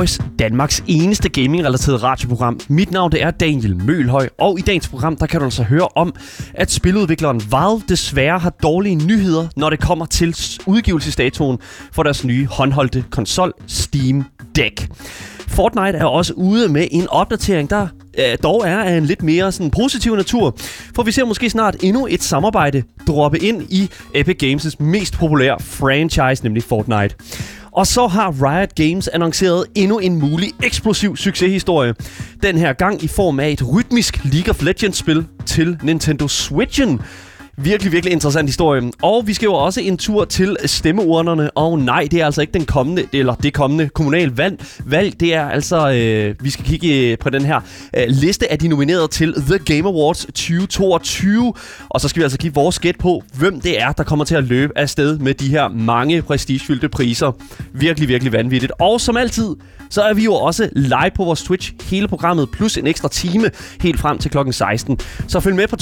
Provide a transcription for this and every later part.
lytter Danmarks eneste gaming-relateret radioprogram. Mit navn det er Daniel Mølhøj, og i dagens program der kan du altså høre om, at spiludvikleren Valve desværre har dårlige nyheder, når det kommer til udgivelsesdatoen for deres nye håndholdte konsol Steam Deck. Fortnite er også ude med en opdatering, der øh, dog er af en lidt mere sådan, positiv natur. For vi ser måske snart endnu et samarbejde droppe ind i Epic Games' mest populære franchise, nemlig Fortnite. Og så har Riot Games annonceret endnu en mulig eksplosiv succeshistorie. Den her gang i form af et rytmisk League of Legends-spil til Nintendo Switchen. Virkelig, virkelig interessant historie. Og vi skal jo også en tur til stemmeurnerne. Og nej, det er altså ikke den kommende, eller det kommende kommunalvalg. Valg, det er altså, øh, vi skal kigge øh, på den her øh, liste af de nominerede til The Game Awards 2022. Og så skal vi altså give vores gæt på, hvem det er, der kommer til at løbe afsted med de her mange prestigefyldte priser. Virkelig, virkelig vanvittigt. Og som altid, så er vi jo også live på vores Twitch hele programmet, plus en ekstra time helt frem til klokken 16. Så følg med på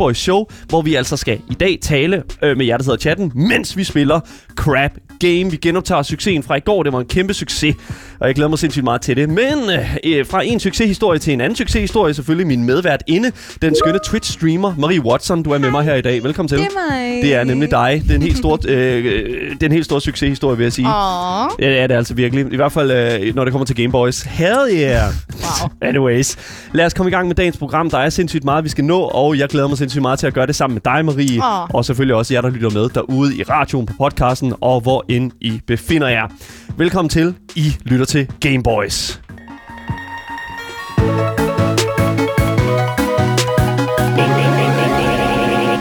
twitch.tv-gameboys show, hvor vi altså skal i dag tale øh, med jer, der sidder i chatten, mens vi spiller Crap Game. Vi genoptager succesen fra i går. Det var en kæmpe succes, og jeg glæder mig sindssygt meget til det. Men øh, fra en succeshistorie til en anden succeshistorie, selvfølgelig min medvært inde, den skønne Twitch-streamer Marie Watson. Du er med mig her i dag. Velkommen til. Det er mig. Det er nemlig dig. Det er en helt stor, øh, det er en helt stor succeshistorie, vil jeg sige. Åh. Ja, det er det altså virkelig. I hvert fald, øh, når det kommer til Game Boys. Hell yeah! Wow. Anyways, lad os komme i gang med dagens program. Der er sindssygt meget, vi skal nå, og jeg glæder mig sindssygt meget til at gøre det sammen med dig, Marie. Åh. Og selvfølgelig også jer, der lytter med derude i radioen, på podcasten, og hvor end I befinder jer. Velkommen til. I lytter til Game Boys.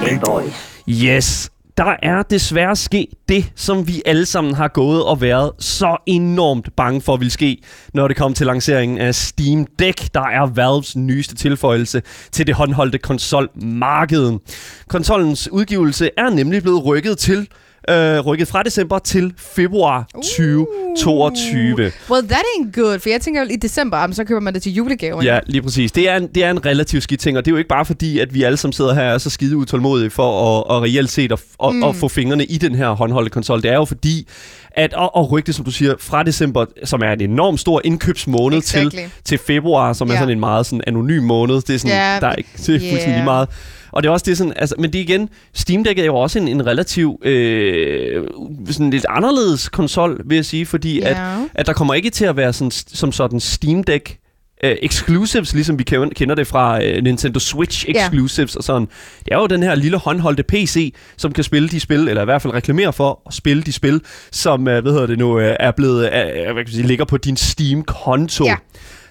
Gameboys. Yes, der er desværre sket det, som vi alle sammen har gået og været så enormt bange for vil ske, når det kommer til lanceringen af Steam Deck, der er Valves nyeste tilføjelse til det håndholdte konsolmarkedet. Konsollens udgivelse er nemlig blevet rykket til øh, rykket fra december til februar 2022. Well, that ain't good, for jeg tænker i december, jamen, så køber man det til julegaven. Ja, lige præcis. Det er, en, det er en relativt skidt ting, og det er jo ikke bare fordi, at vi alle sammen sidder her og er så skide utålmodige for at, at reelt set at, at, mm. at få fingrene i den her håndholdte konsol. Det er jo fordi, at at, at rykke det, som du siger, fra december, som er en enormt stor indkøbsmåned Exactly. til, til februar, som er Ja. sådan en meget sådan anonym måned. Det er sådan, Ja, der er ikke det er fuldstændig yeah. lige meget. Og det er også det sådan, altså, men det igen, Steam Deck er jo også en, en relativ øh, sådan lidt anderledes konsol, vil jeg sige, fordi at, Ja. at der kommer ikke til at være sådan, som sådan Steam Deck uh, exclusives, ligesom vi ken- kender det fra uh, Nintendo Switch Ja. exclusives og sådan. Det er jo den her lille håndholdte PC, som kan spille de spil, eller i hvert fald reklamere for at spille de spil, som, uh, hvad hedder det nu, uh, er blevet, uh, hvad kan man sige, ligger på din Steam-konto. Ja.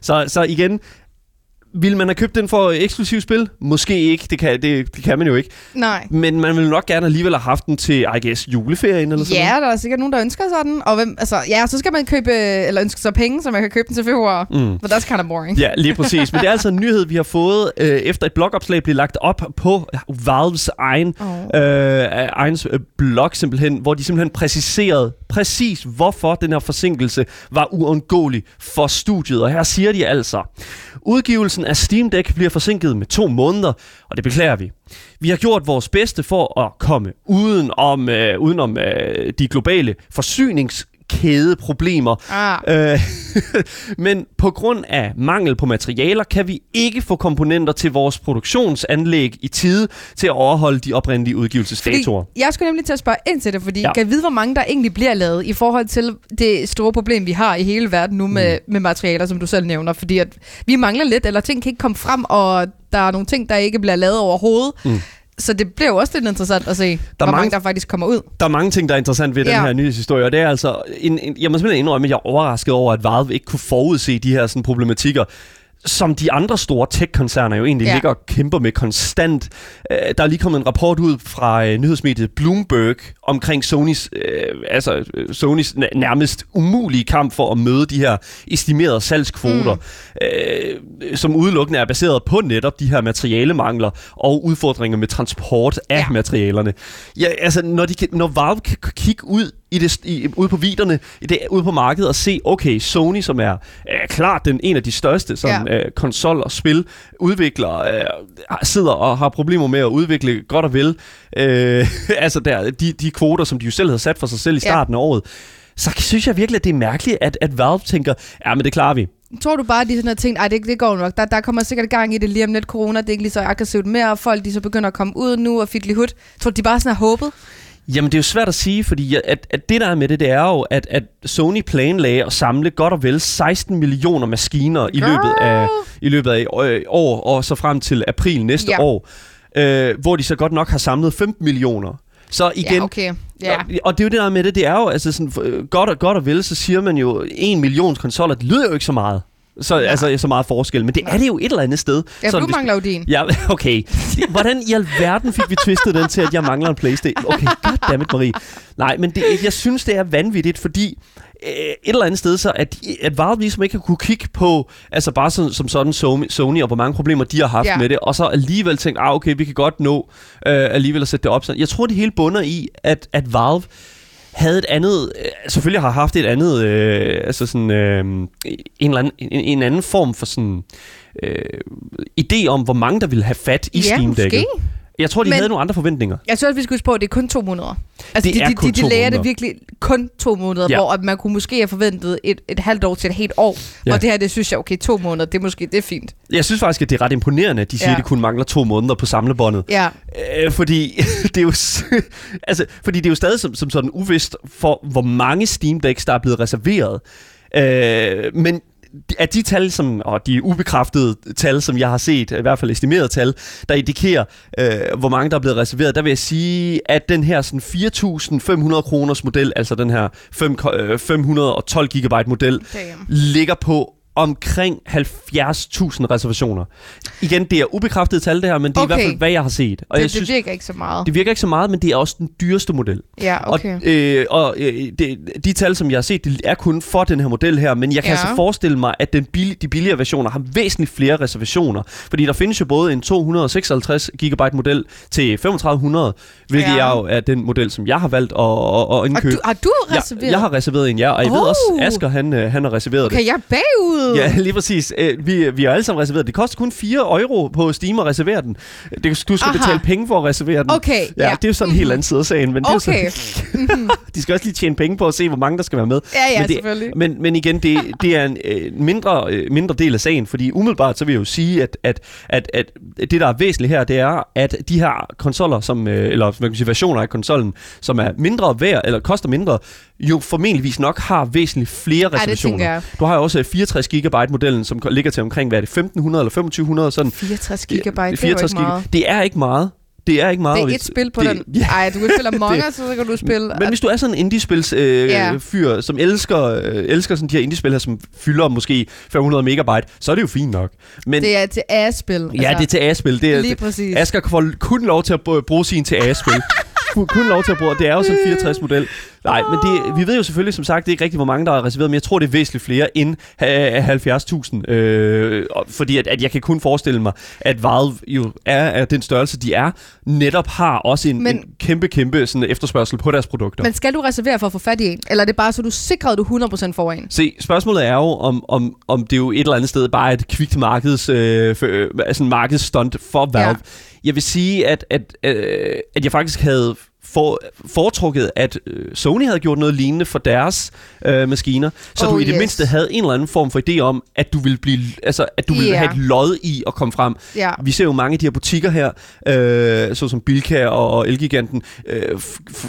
Så, så igen, vil man have købt den for eksklusivt spil? Måske ikke, det kan, det, det kan man jo ikke. Nej. Men man vil nok gerne alligevel have haft den til, I guess, juleferien eller sådan Ja, der er sikkert nogen, der ønsker sådan. Og hvem, altså, ja, så skal man købe, eller ønske sig penge, så man kan købe den til februar. Mm. But that's kind of boring. Ja, lige præcis. Men det er altså en nyhed, vi har fået, øh, efter et blogopslag blev lagt op på Valves egen, Oh. øh, egen øh, blog simpelthen, hvor de simpelthen præciserede præcis, hvorfor den her forsinkelse var uundgåelig for studiet. Og her siger de altså, udgivelsen af Steam Deck bliver forsinket med to måneder, og det beklager vi. Vi har gjort vores bedste for at komme uden om, øh, udenom øh, de globale forsynings forsyningskædeproblemer, Ah. Øh, men på grund af mangel på materialer kan vi ikke få komponenter til vores produktionsanlæg i tide til at overholde de oprindelige udgivelsesdatoer. Fordi jeg skulle nemlig til at spørge ind til det, fordi ja. kan jeg vide, hvor mange der egentlig bliver lavet i forhold til det store problem, vi har i hele verden nu med, mm. med materialer, som du selv nævner. Fordi at vi mangler lidt, eller ting kan ikke komme frem, og der er nogle ting, der ikke bliver lavet overhovedet. Mm. Så det bliver jo også lidt interessant at se, der hvor mange- mange der faktisk kommer ud. Der er mange ting, der er interessant ved den Ja. her nyhedshistorie, og det er altså, en, en, jeg må simpelthen indrømme, at jeg er overrasket over, at Valve ikke kunne forudse de her sådan, problematikker, som de andre store tech-koncerner jo egentlig ja. Ligger og kæmper med konstant. Øh, der er lige kommet en rapport ud fra øh, nyhedsmediet Bloomberg omkring Sonys, øh, altså, øh, Sonys nærmest umulige kamp for at møde de her estimerede salgskvoter, mm. øh, som udelukkende er baseret på netop de her materialemangler og udfordringer med transport af ja. Materialerne. Ja, altså, når, de kan, når Valve kan kigge ud i det, i, ude på viderne, i det, ude på markedet og se, okay, Sony, som er øh, klart den, en af de største som, Ja. øh, konsol- og spiludviklere, øh, sidder og har problemer med at udvikle godt og vel. Øh, altså der, de, de kvoter, som de jo selv havde sat for sig selv i Ja. starten af året. Så synes jeg virkelig, at det er mærkeligt, at, at Valve tænker, ja, men det klarer vi. Tror du bare, at de sådan har tænkt, ej, det, det går nok. Der, der kommer sikkert gang i det lige om lidt corona. Det er ikke lige så aggressivt mere, og folk de så begynder at komme ud nu og fidli hud. Tror du, de bare sådan har håbet? Jamen, det er jo svært at sige, fordi at, at det der er med det, det er jo, at, at Sony planlagde at samle godt og vel 16 millioner maskiner i løbet af, i løbet af øh, år, og så frem til april næste Ja. år, øh, hvor de så godt nok har samlet 15 millioner. Så igen, Ja, okay. Ja. Og, og det er jo det der med det, det er jo altså sådan, øh, godt, og, godt og vel, så siger man jo, en million konsoller, det lyder jo ikke så meget. Så, altså, så meget forskel, men det er det jo et eller andet sted. Ja, Sådan, du mangler jo din. Ja, okay. Hvordan i alverden fik vi twistet den til, at jeg mangler en Playstation? Okay, goddammit, Marie. Nej, men det, jeg synes, det er vanvittigt, fordi øh, et eller andet sted, så at, at Valve ligesom ikke har kunne kigge på, altså bare sådan, som sådan Sony, og hvor mange problemer de har haft Ja. med det, og så alligevel tænkt, ah, okay, vi kan godt nå øh, alligevel at sætte det op. sådan. Jeg tror, det hele bunder i, at, at Valve havde et andet, øh, selvfølgelig har haft et andet, øh, altså sådan øh, en, eller anden, en, en anden form for sådan øh, idé om, hvor mange der ville have fat i ja, Steam Deck'et. måske. Jeg tror, de Men- havde nogle andre forventninger. Jeg synes også, vi skal huske på, at det er kun to måneder. Altså, Det de, er de, de, de lærer det virkelig kun to måneder, Ja. hvor at man kunne måske have forventet et, et halvt år til et helt år. Ja. Og det her, det synes jeg, okay, to måneder, det er måske det er fint. Jeg synes faktisk, at det er ret imponerende, at de siger, Ja. at de kun mangler to måneder på samlebåndet. Ja, Øh, fordi det er jo altså, fordi det er jo stadig som, som sådan uvist for hvor mange Steam Decks der er blevet reserveret. Øh, men at de tal, som, og de ubekræftede tal, som jeg har set, i hvert fald estimerede tal, der indikerer, øh, hvor mange der er blevet reserveret, der vil jeg sige, at den her sådan 4.500 kroners model, altså den her 5, øh, 512 gigabyte model, damn. ligger på omkring 70.000 reservationer. Igen, det er ubekræftede tal det her, men det er Okay. i hvert fald, hvad jeg har set. Og Det, jeg det synes, virker ikke så meget. det virker ikke så meget, men det er også den dyreste model. Ja, okay. Og, øh, og øh, det, de tal, som jeg har set, det er kun for den her model her, men jeg kan Ja. altså forestille mig, at den billig, de billigere versioner har væsentligt flere reservationer. Fordi der findes jo både en 256 GB model til 3500, hvilket Ja. ja. jo er den model, som jeg har valgt at, at, at Og indkøbe. du, har du reserveret? jeg, jeg har reserveret en, ja, og jeg ved Oh. også, Asger han, øh, han har reserveret det. Okay, jeg er bagud. Ja, lige præcis. Øh, Vi, vi har alle sammen reserveret. Det koster kun 4 euro på Steam at reservere den. Det, du skal Aha. betale penge for at reservere den. Okay, Ja, ja. det er jo sådan en helt anden side af sagen. Men Okay. det er jo så, de skal også lige tjene penge på at se, hvor mange der skal være med. Ja, ja, men det, selvfølgelig. Men, men igen, det, det er en øh, mindre, øh, mindre del af sagen, fordi umiddelbart så vil jeg jo sige, at, at, at, at det, der er væsentligt her, det er, at de her konsoller, som, øh, eller hvad kan man sige, versioner af konsollen, som er mindre værd, eller koster mindre, jo formentligvis nok har væsentligt flere reservationer. jeg. Du har jo også øh, 64 GB modellen, som ligger til omkring, hvad er det, 1500 eller 2500, sådan. 64 gigabyte, det er 64 ikke meget. Det er ikke meget. Det er ikke meget. Det er et spil på det, den. Ja, Ej, du kan spille Among Us, så kan du spille... men hvis du er sådan en indiespils øh, Ja. fyr, som elsker, øh, elsker sådan de her indiespil her, som fylder måske 500 megabyte, så er det jo fint nok. Men det er til A-spil. ja, det er til A-spil. Det er, Lige præcis. Asger får kun lov til at br- bruge sin til A-spil. Kun- lov til at bruge. Det er jo sådan en 64-model. Nej, men det, vi ved jo selvfølgelig, som sagt, det er ikke rigtig, hvor mange der er reserveret, men jeg tror, det er væsentligt flere end øh, 70.000. Øh, og- fordi at, at jeg kan kun forestille mig, at Valve jo er af den størrelse, de er, netop har også en, men, en kæmpe, kæmpe sådan efterspørgsel på deres produkter. Men skal du reservere for at få fat i en? Eller er det bare så, du sikrer, at du 100% får en? Se, spørgsmålet er jo, om, om, om det jo et eller andet sted bare er et kvikt markeds, øh, for, øh, altså en markedsstunt for Valve. Ja. Ja. Jeg vil sige, at, at, øh, at jeg faktisk havde for, foretrukket, at øh, Sony havde gjort noget lignende for deres øh, maskiner, så Oh, du i det yes. mindste havde en eller anden form for idé om, at du ville blive, altså, at du ville Ja. have et lod i at komme frem. Ja. Vi ser jo mange af de her butikker her, øh, såsom Bilka og, og Elgiganten, øh,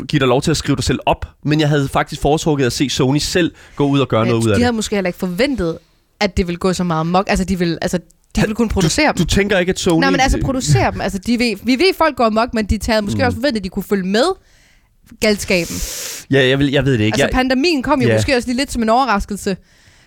giver dig lov til at skrive dig selv op, men jeg havde faktisk foretrukket at se Sony selv gå ud og gøre noget ud af de det. havde måske heller ikke forventet, at det ville gå så meget mok. Altså, de vil, altså, de vil kunne producere Du dem. tænker ikke, at Sony... Nej, men altså producere dem. Altså, de ved, vi ved, folk går mok, men de havde måske mm. også forventet, at de kunne følge med galskaben. Ja, jeg, vil, jeg ved det ikke. Altså, jeg, pandemien kom jo Ja. måske også lige lidt som en overraskelse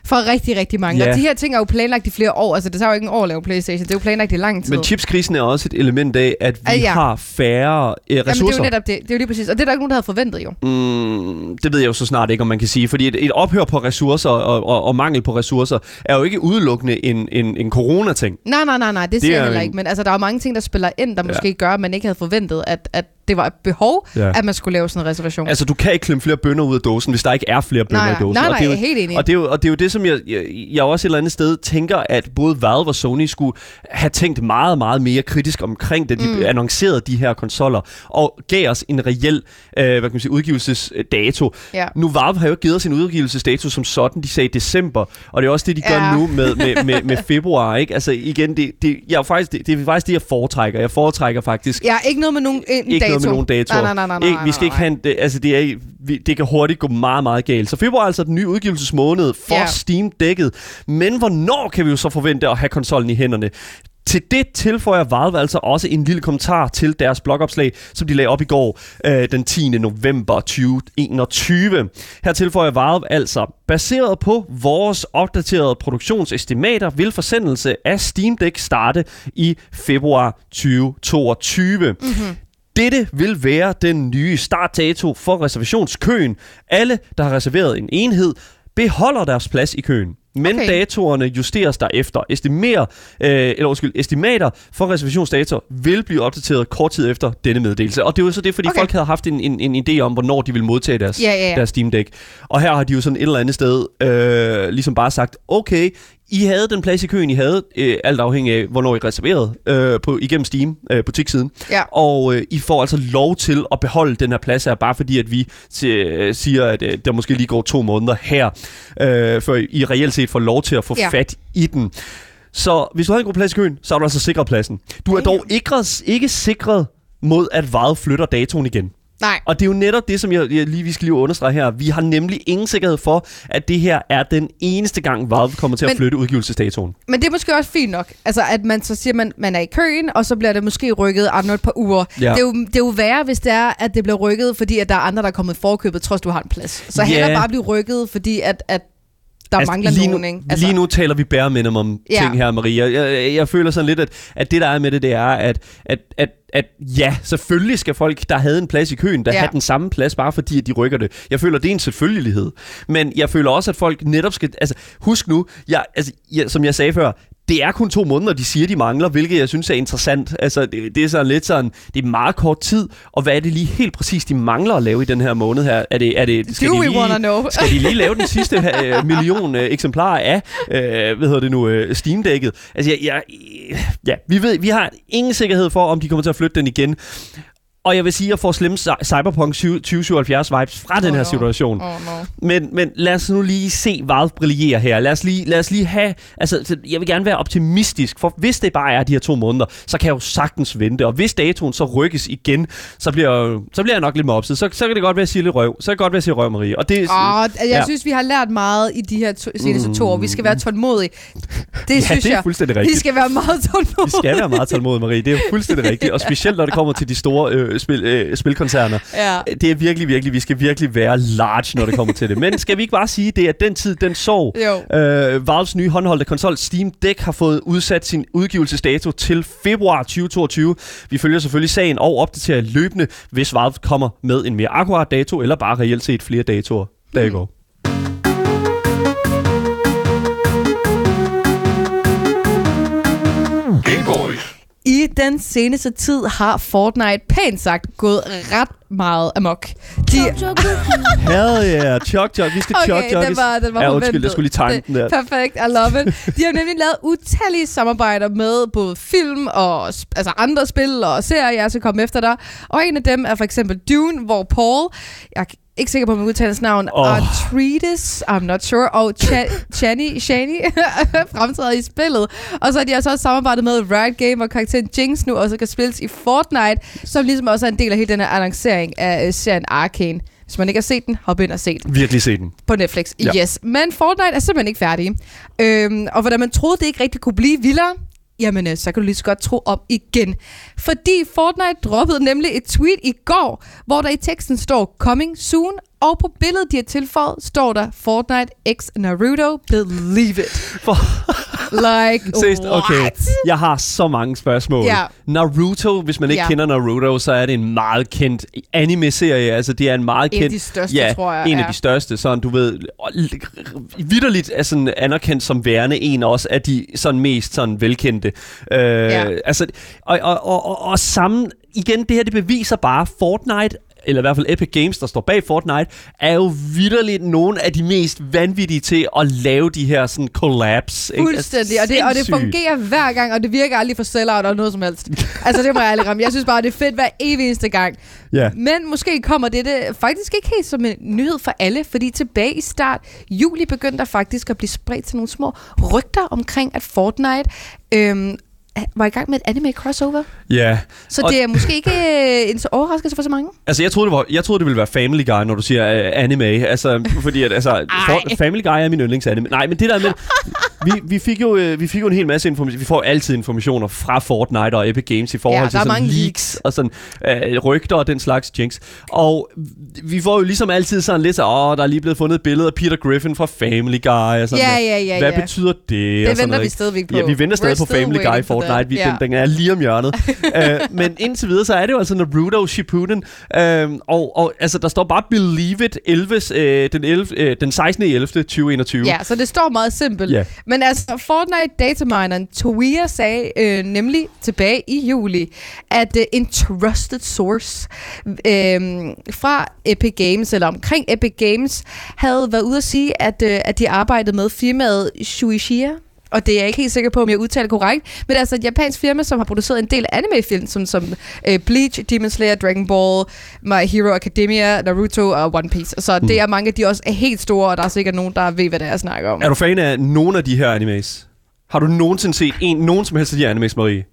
for rigtig, rigtig mange. Ja. Og de her ting er jo planlagt i flere år. Altså, det tager jo ikke en år at lave Playstation. Det er jo planlagt i lang tid. men chipskrisen er også et element af, at vi ja. har færre øh, Jamen, det er ressourcer. jo netop det. Det er jo lige præcis. Og det er der ikke nogen, der havde forventet jo. Mm, det ved jeg jo så snart ikke, om man kan sige. Fordi et, et ophør på ressourcer og, og, og mangel på ressourcer er jo ikke udelukkende en, en, en corona-ting. Nej, nej, nej, nej, det, Det siger er jeg heller en- ikke. Men altså, der er jo mange ting, der spiller ind, der Ja. måske gør, at man ikke havde forventet, at, at det var et behov, Ja. at man skulle lave sådan en reservation. Altså, du kan ikke klemme flere bønner ud af dåsen, hvis der ikke er flere bønner Nej, i dåsen. nej, Og nej, det er jo- helt enig. Og det, er jo, og det er jo det, som jeg, jeg, jeg også et eller andet sted tænker, at både Valve og Sony skulle have tænkt meget, meget mere kritisk omkring, da de mm. annoncerede de her konsoller, og gav os en reel øh, hvad kan man sige, udgivelsesdato. Ja. Nu Valve har jo givet os en udgivelsesdato som sådan, de sagde december, og det er også det, de gør Ja. nu med, med, med, med februar. Ikke? Altså igen, det, det, jeg er faktisk, det, det er faktisk det, jeg foretrækker. Jeg foretrækker faktisk Ja, ikke noget med nogen en ikke. Noget med nogen datoer. Nej, nej, nej, nej, nej, vi skal ikke have en, det, altså det, er, vi, det kan hurtigt gå meget, meget galt. Så februar er altså den nye udgivelsesmåned for Ja. Steam-dækket. Men hvornår kan vi jo så forvente at have konsollen i hænderne? Til det tilføjer Valve altså også en lille kommentar til deres blogopslag, som de lagde op i går øh, den 10. november 2021. Her tilføjer Valve altså, baseret på vores opdaterede produktionsestimater, vil forsendelse af Steam Deck starte i februar 2022. Mm-hmm. Dette vil være den nye startdato for reservationskøen. Alle, der har reserveret en enhed, beholder deres plads i køen. Men okay. Datorerne justeres derefter. Estimerer, øh, eller undskyld, estimater for reservationsdato vil blive opdateret kort tid efter denne meddelelse. Og det er jo så det, fordi. Okay. folk havde haft en, en, en idé om, hvornår de ville modtage deres, Ja, ja, ja. deres Steam Deck. Og her har de jo sådan et eller andet sted øh, ligesom bare sagt, okay, I havde den plads i køen, I havde, øh, alt afhængig af, hvornår I reserverede øh, på, igennem Steam, øh, butikssiden. Ja. Og øh, I får altså lov til at beholde den her plads her, bare fordi, at vi øh, siger, at øh, der måske lige går to måneder her, øh, før I reelt set får lov til at få ja. Fat i den. Så hvis du har en god plads i køen, så er du altså sikret pladsen. Du er dog ikke, ikke sikret mod, at Valve flytter datoen igen. Nej. Og det er jo netop det, som jeg, jeg lige, vi skal lige understrege her. Vi har nemlig ingen sikkerhed for, at det her er den eneste gang, Valve kommer til at Men- flytte udgivelsesdatoen. Men det er måske også fint nok. Altså, at man så siger, man, man er i køen, og så bliver det måske rykket andre et par uger. Ja. Det, er jo, det er jo værre, hvis det er, at det bliver rykket, fordi at der er andre, der er kommet forkøbet, trods du har en plads. Så Ja. heller bare blive rykket, fordi at, at der altså, mangler lige nogen, nu, ikke? Altså, Lige nu taler vi bare minimum Ja. ting her, Maria. Jeg, jeg, jeg føler sådan lidt, at, at det der er med det, det er, at, at, at, at ja, selvfølgelig skal folk, der havde en plads i køen, der. Ja. have den samme plads, bare fordi at de rykker det. Jeg føler, det er en selvfølgelighed. Men jeg føler også, at folk netop skal... Altså, husk nu, jeg, altså, jeg, som jeg sagde før, det er kun to måneder, de siger, de mangler, hvilket jeg synes er interessant. Altså, det, det er sådan lidt sådan, det er meget kort tid, og hvad er det lige helt præcis, de mangler at lave i den her måned her? Er det, er det, skal Do de we lige, know? skal de lige lave den sidste øh, million øh, eksemplarer af, øh, hvad hedder det nu, øh, Steam-dækket? Altså, jeg, jeg, ja, vi ved, vi har ingen sikkerhed for, om de kommer til at flytte den igen. Og jeg vil sige, at jeg får slemme cy- Cyberpunk 20- 2077 vibes fra den Oh, her no. situation. Oh, no. Men, men lad os nu lige se Valve brillere her. Lad os lige, lad os lige have... Altså, så jeg vil gerne være optimistisk, for hvis det bare er de her to måneder, så kan jeg jo sagtens vente. Og hvis datoen så rykkes igen, så bliver, så bliver jeg nok lidt med opsid. Så, så kan det godt være, at jeg siger lidt røv. Så kan det godt være, at jeg siger røv, Marie. Og det, Og jeg Ja. synes, vi har lært meget i de her to, seneste to år. Vi skal være tålmodige. Det ja, synes det er jeg. fuldstændig Vi rigtigt. skal være meget tålmodige. Vi skal være meget tålmodige, Marie. Det er fuldstændig rigtigt. Og specielt, når det kommer til de store øh, spil, øh, spilkoncerner. Ja. Det er virkelig, virkelig, vi skal virkelig være large, når det kommer til det. Men skal vi ikke bare sige, det er den tid, den sov. Jo. Øh, Valves nye håndholdte konsol Steam Deck har fået udsat sin udgivelsesdato til februar 2022. Vi følger selvfølgelig sagen og opdaterer løbende, hvis Valve kommer med en mere akkurat dato, eller bare reelt set flere datoer. Der går. I den seneste tid har Fortnite pænt sagt gået ret meget amok. De, Hell yeah, chok chok. Vi skal chok okay, chok. den var, den var Ja, undskyld, jeg skulle lige tegne Det- den der. Perfekt, I love it. De har nemlig lavet utallige samarbejder med både film og altså andre spil og serier, jeg skal komme efter dig. Og en af dem er for eksempel Dune, hvor Paul, jeg ikke sikker på, om hans navn, oh. Artreidis, I'm not sure, og Cha- Chani, Shani fremtræder i spillet. Og så har de altså også samarbejdet med Riot Game og karakteren Jinx nu også kan spilles i Fortnite, som ligesom også er en del af hele den her annoncering af øh, serien Arcane. Hvis man ikke har set den, hop ind og se den Virkelig se den. på Netflix. Ja. Yes. Men Fortnite er simpelthen ikke færdig. Øhm, og hvordan man troede, det ikke rigtig kunne blive vildere, jamen øh, så kan du lige så godt tro op igen. Fordi Fortnite droppede nemlig et tweet i går, hvor der i teksten står Coming Soon, og på billedet, de har tilføjet, står der Fortnite x Naruto, believe it. For, Like, Seriøst, okay. Jeg har så mange spørgsmål. Ja. Naruto, hvis man ikke Ja. kender Naruto, så er det en meget kendt anime-serie. Altså, det er en meget En af kendt... de største, ja, tror jeg, en af ja. de største. Sådan, du ved, vidderligt er sådan anerkendt som værende en også af de sådan mest sådan velkendte. Øh, Ja. Altså, og, og, og, og, og sammen, igen, det her, det beviser bare, Fortnite eller i hvert fald Epic Games, der står bag Fortnite, er jo vidderligt nogle af de mest vanvittige til at lave de her sådan collabs. ikke? Fuldstændig, og det, og det fungerer hver gang, og det virker aldrig for sellout eller noget som helst. altså, det må jeg aldrig ramme. Jeg synes bare, det er fedt hver evig eneste gang. Ja. Men måske kommer det faktisk ikke helt som en nyhed for alle, fordi tilbage i start juli begyndte der faktisk at blive spredt til nogle små rygter omkring, at Fortnite øhm, var i gang med et anime crossover. Ja. Så Og- det er måske ikke øh, en så overraskelse for så mange. Altså, jeg troede, det, var, jeg troede, det ville være Family Guy, når du siger uh, anime. Altså, fordi at, altså, for, Family Guy er min yndlingsanime. Nej, men det der med... vi, vi, fik jo, øh, vi fik jo en hel masse information. Vi får altid informationer fra Fortnite og Epic Games i forhold Ja, til er sådan mange leaks, og sådan øh, rygter og den slags jinx. Og vi får jo ligesom altid sådan lidt så, åh, der er lige blevet fundet et billede af Peter Griffin fra Family Guy. Og sådan Ja, ja, ja, Hvad ja. betyder det? Det og sådan venter noget, vi stadigvæk på. Ja, vi venter stadig We're på Family Guy waiting for Fortnite. Vi, Ja. den, den er lige om hjørnet. uh, men indtil videre, så er det jo altså Naruto Shippuden. Uh, og, og altså, der står bare Believe It 11, uh, den, 11, uh, den 16. 11. 2021. Ja, så det står meget simpelt. Ja. Men altså, Fortnite datamineren Toia sagde øh, nemlig tilbage i juli, at øh, en trusted source øh, fra Epic Games, eller omkring Epic Games, havde været ude at sige, at, øh, at de arbejdede med firmaet Shueisha. Og det er jeg ikke helt sikker på, om jeg udtaler korrekt. Men det er altså et japansk firma, som har produceret en del animefilm, som, som øh, Bleach, Demon Slayer, Dragon Ball, My Hero Academia, Naruto og One Piece. Så det er mange af de også er helt store, og der er sikkert nogen, der ved, hvad det er, jeg snakker om. Er du fan af nogle af de her animes? Har du nogensinde set en, nogen som helst af de her animes, Marie?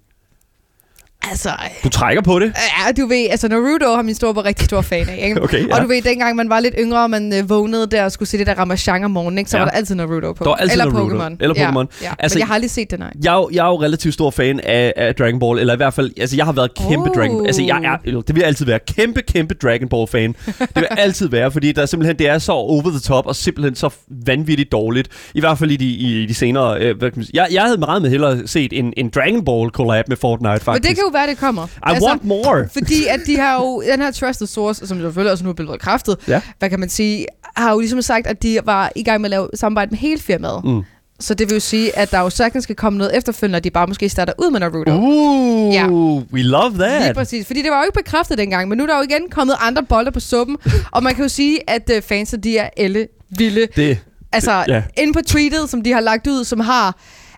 Altså, Du trækker på det? ja, du ved, altså Naruto har min store var rigtig stor fan af, ikke? Okay, ja. Og du ved, dengang man var lidt yngre, og man øh, vågnede der og skulle se det der Ramachan om morgenen, ikke? så Ja. var der altid Naruto på. Der var altid eller Naruto. Pokémon. Eller Ja, Pokémon. Ja, Altså, Men jeg har aldrig set det, nej. Jeg er, jeg er jo relativt stor fan af, af Dragon Ball, eller i hvert fald, altså jeg har været kæmpe Oh. Dragon Ball. Altså jeg er, det vil jeg altid være, kæmpe, kæmpe Dragon Ball fan. det vil jeg altid være, fordi der er simpelthen, det er så over the top, og simpelthen så vanvittigt dårligt. I hvert fald i de, i de senere, øh. Jeg, jeg havde meget med hellere set en, en Dragon Ball collab med Fortnite, faktisk. Men det kan jo være, det kommer. Altså, I want more. Fordi at de har jo, den her trusted source, som selvfølgelig også nu er blevet bekræftet, Ja. hvad kan man sige, har jo ligesom sagt, at de var i gang med at lave samarbejde med hele firmaet. Mm. Så det vil jo sige, at der jo sagtens skal komme noget efterfølgende, og de bare måske starter ud med Naruto. Uh, Ja. we love Lige that. præcis, fordi det var jo ikke bekræftet dengang, men nu er der jo igen kommet andre bolde på suppen, og man kan jo sige, at uh, fansen, de er elle vilde. Det, Altså, ja. ja. inde på tweetet, som de har lagt ud, som har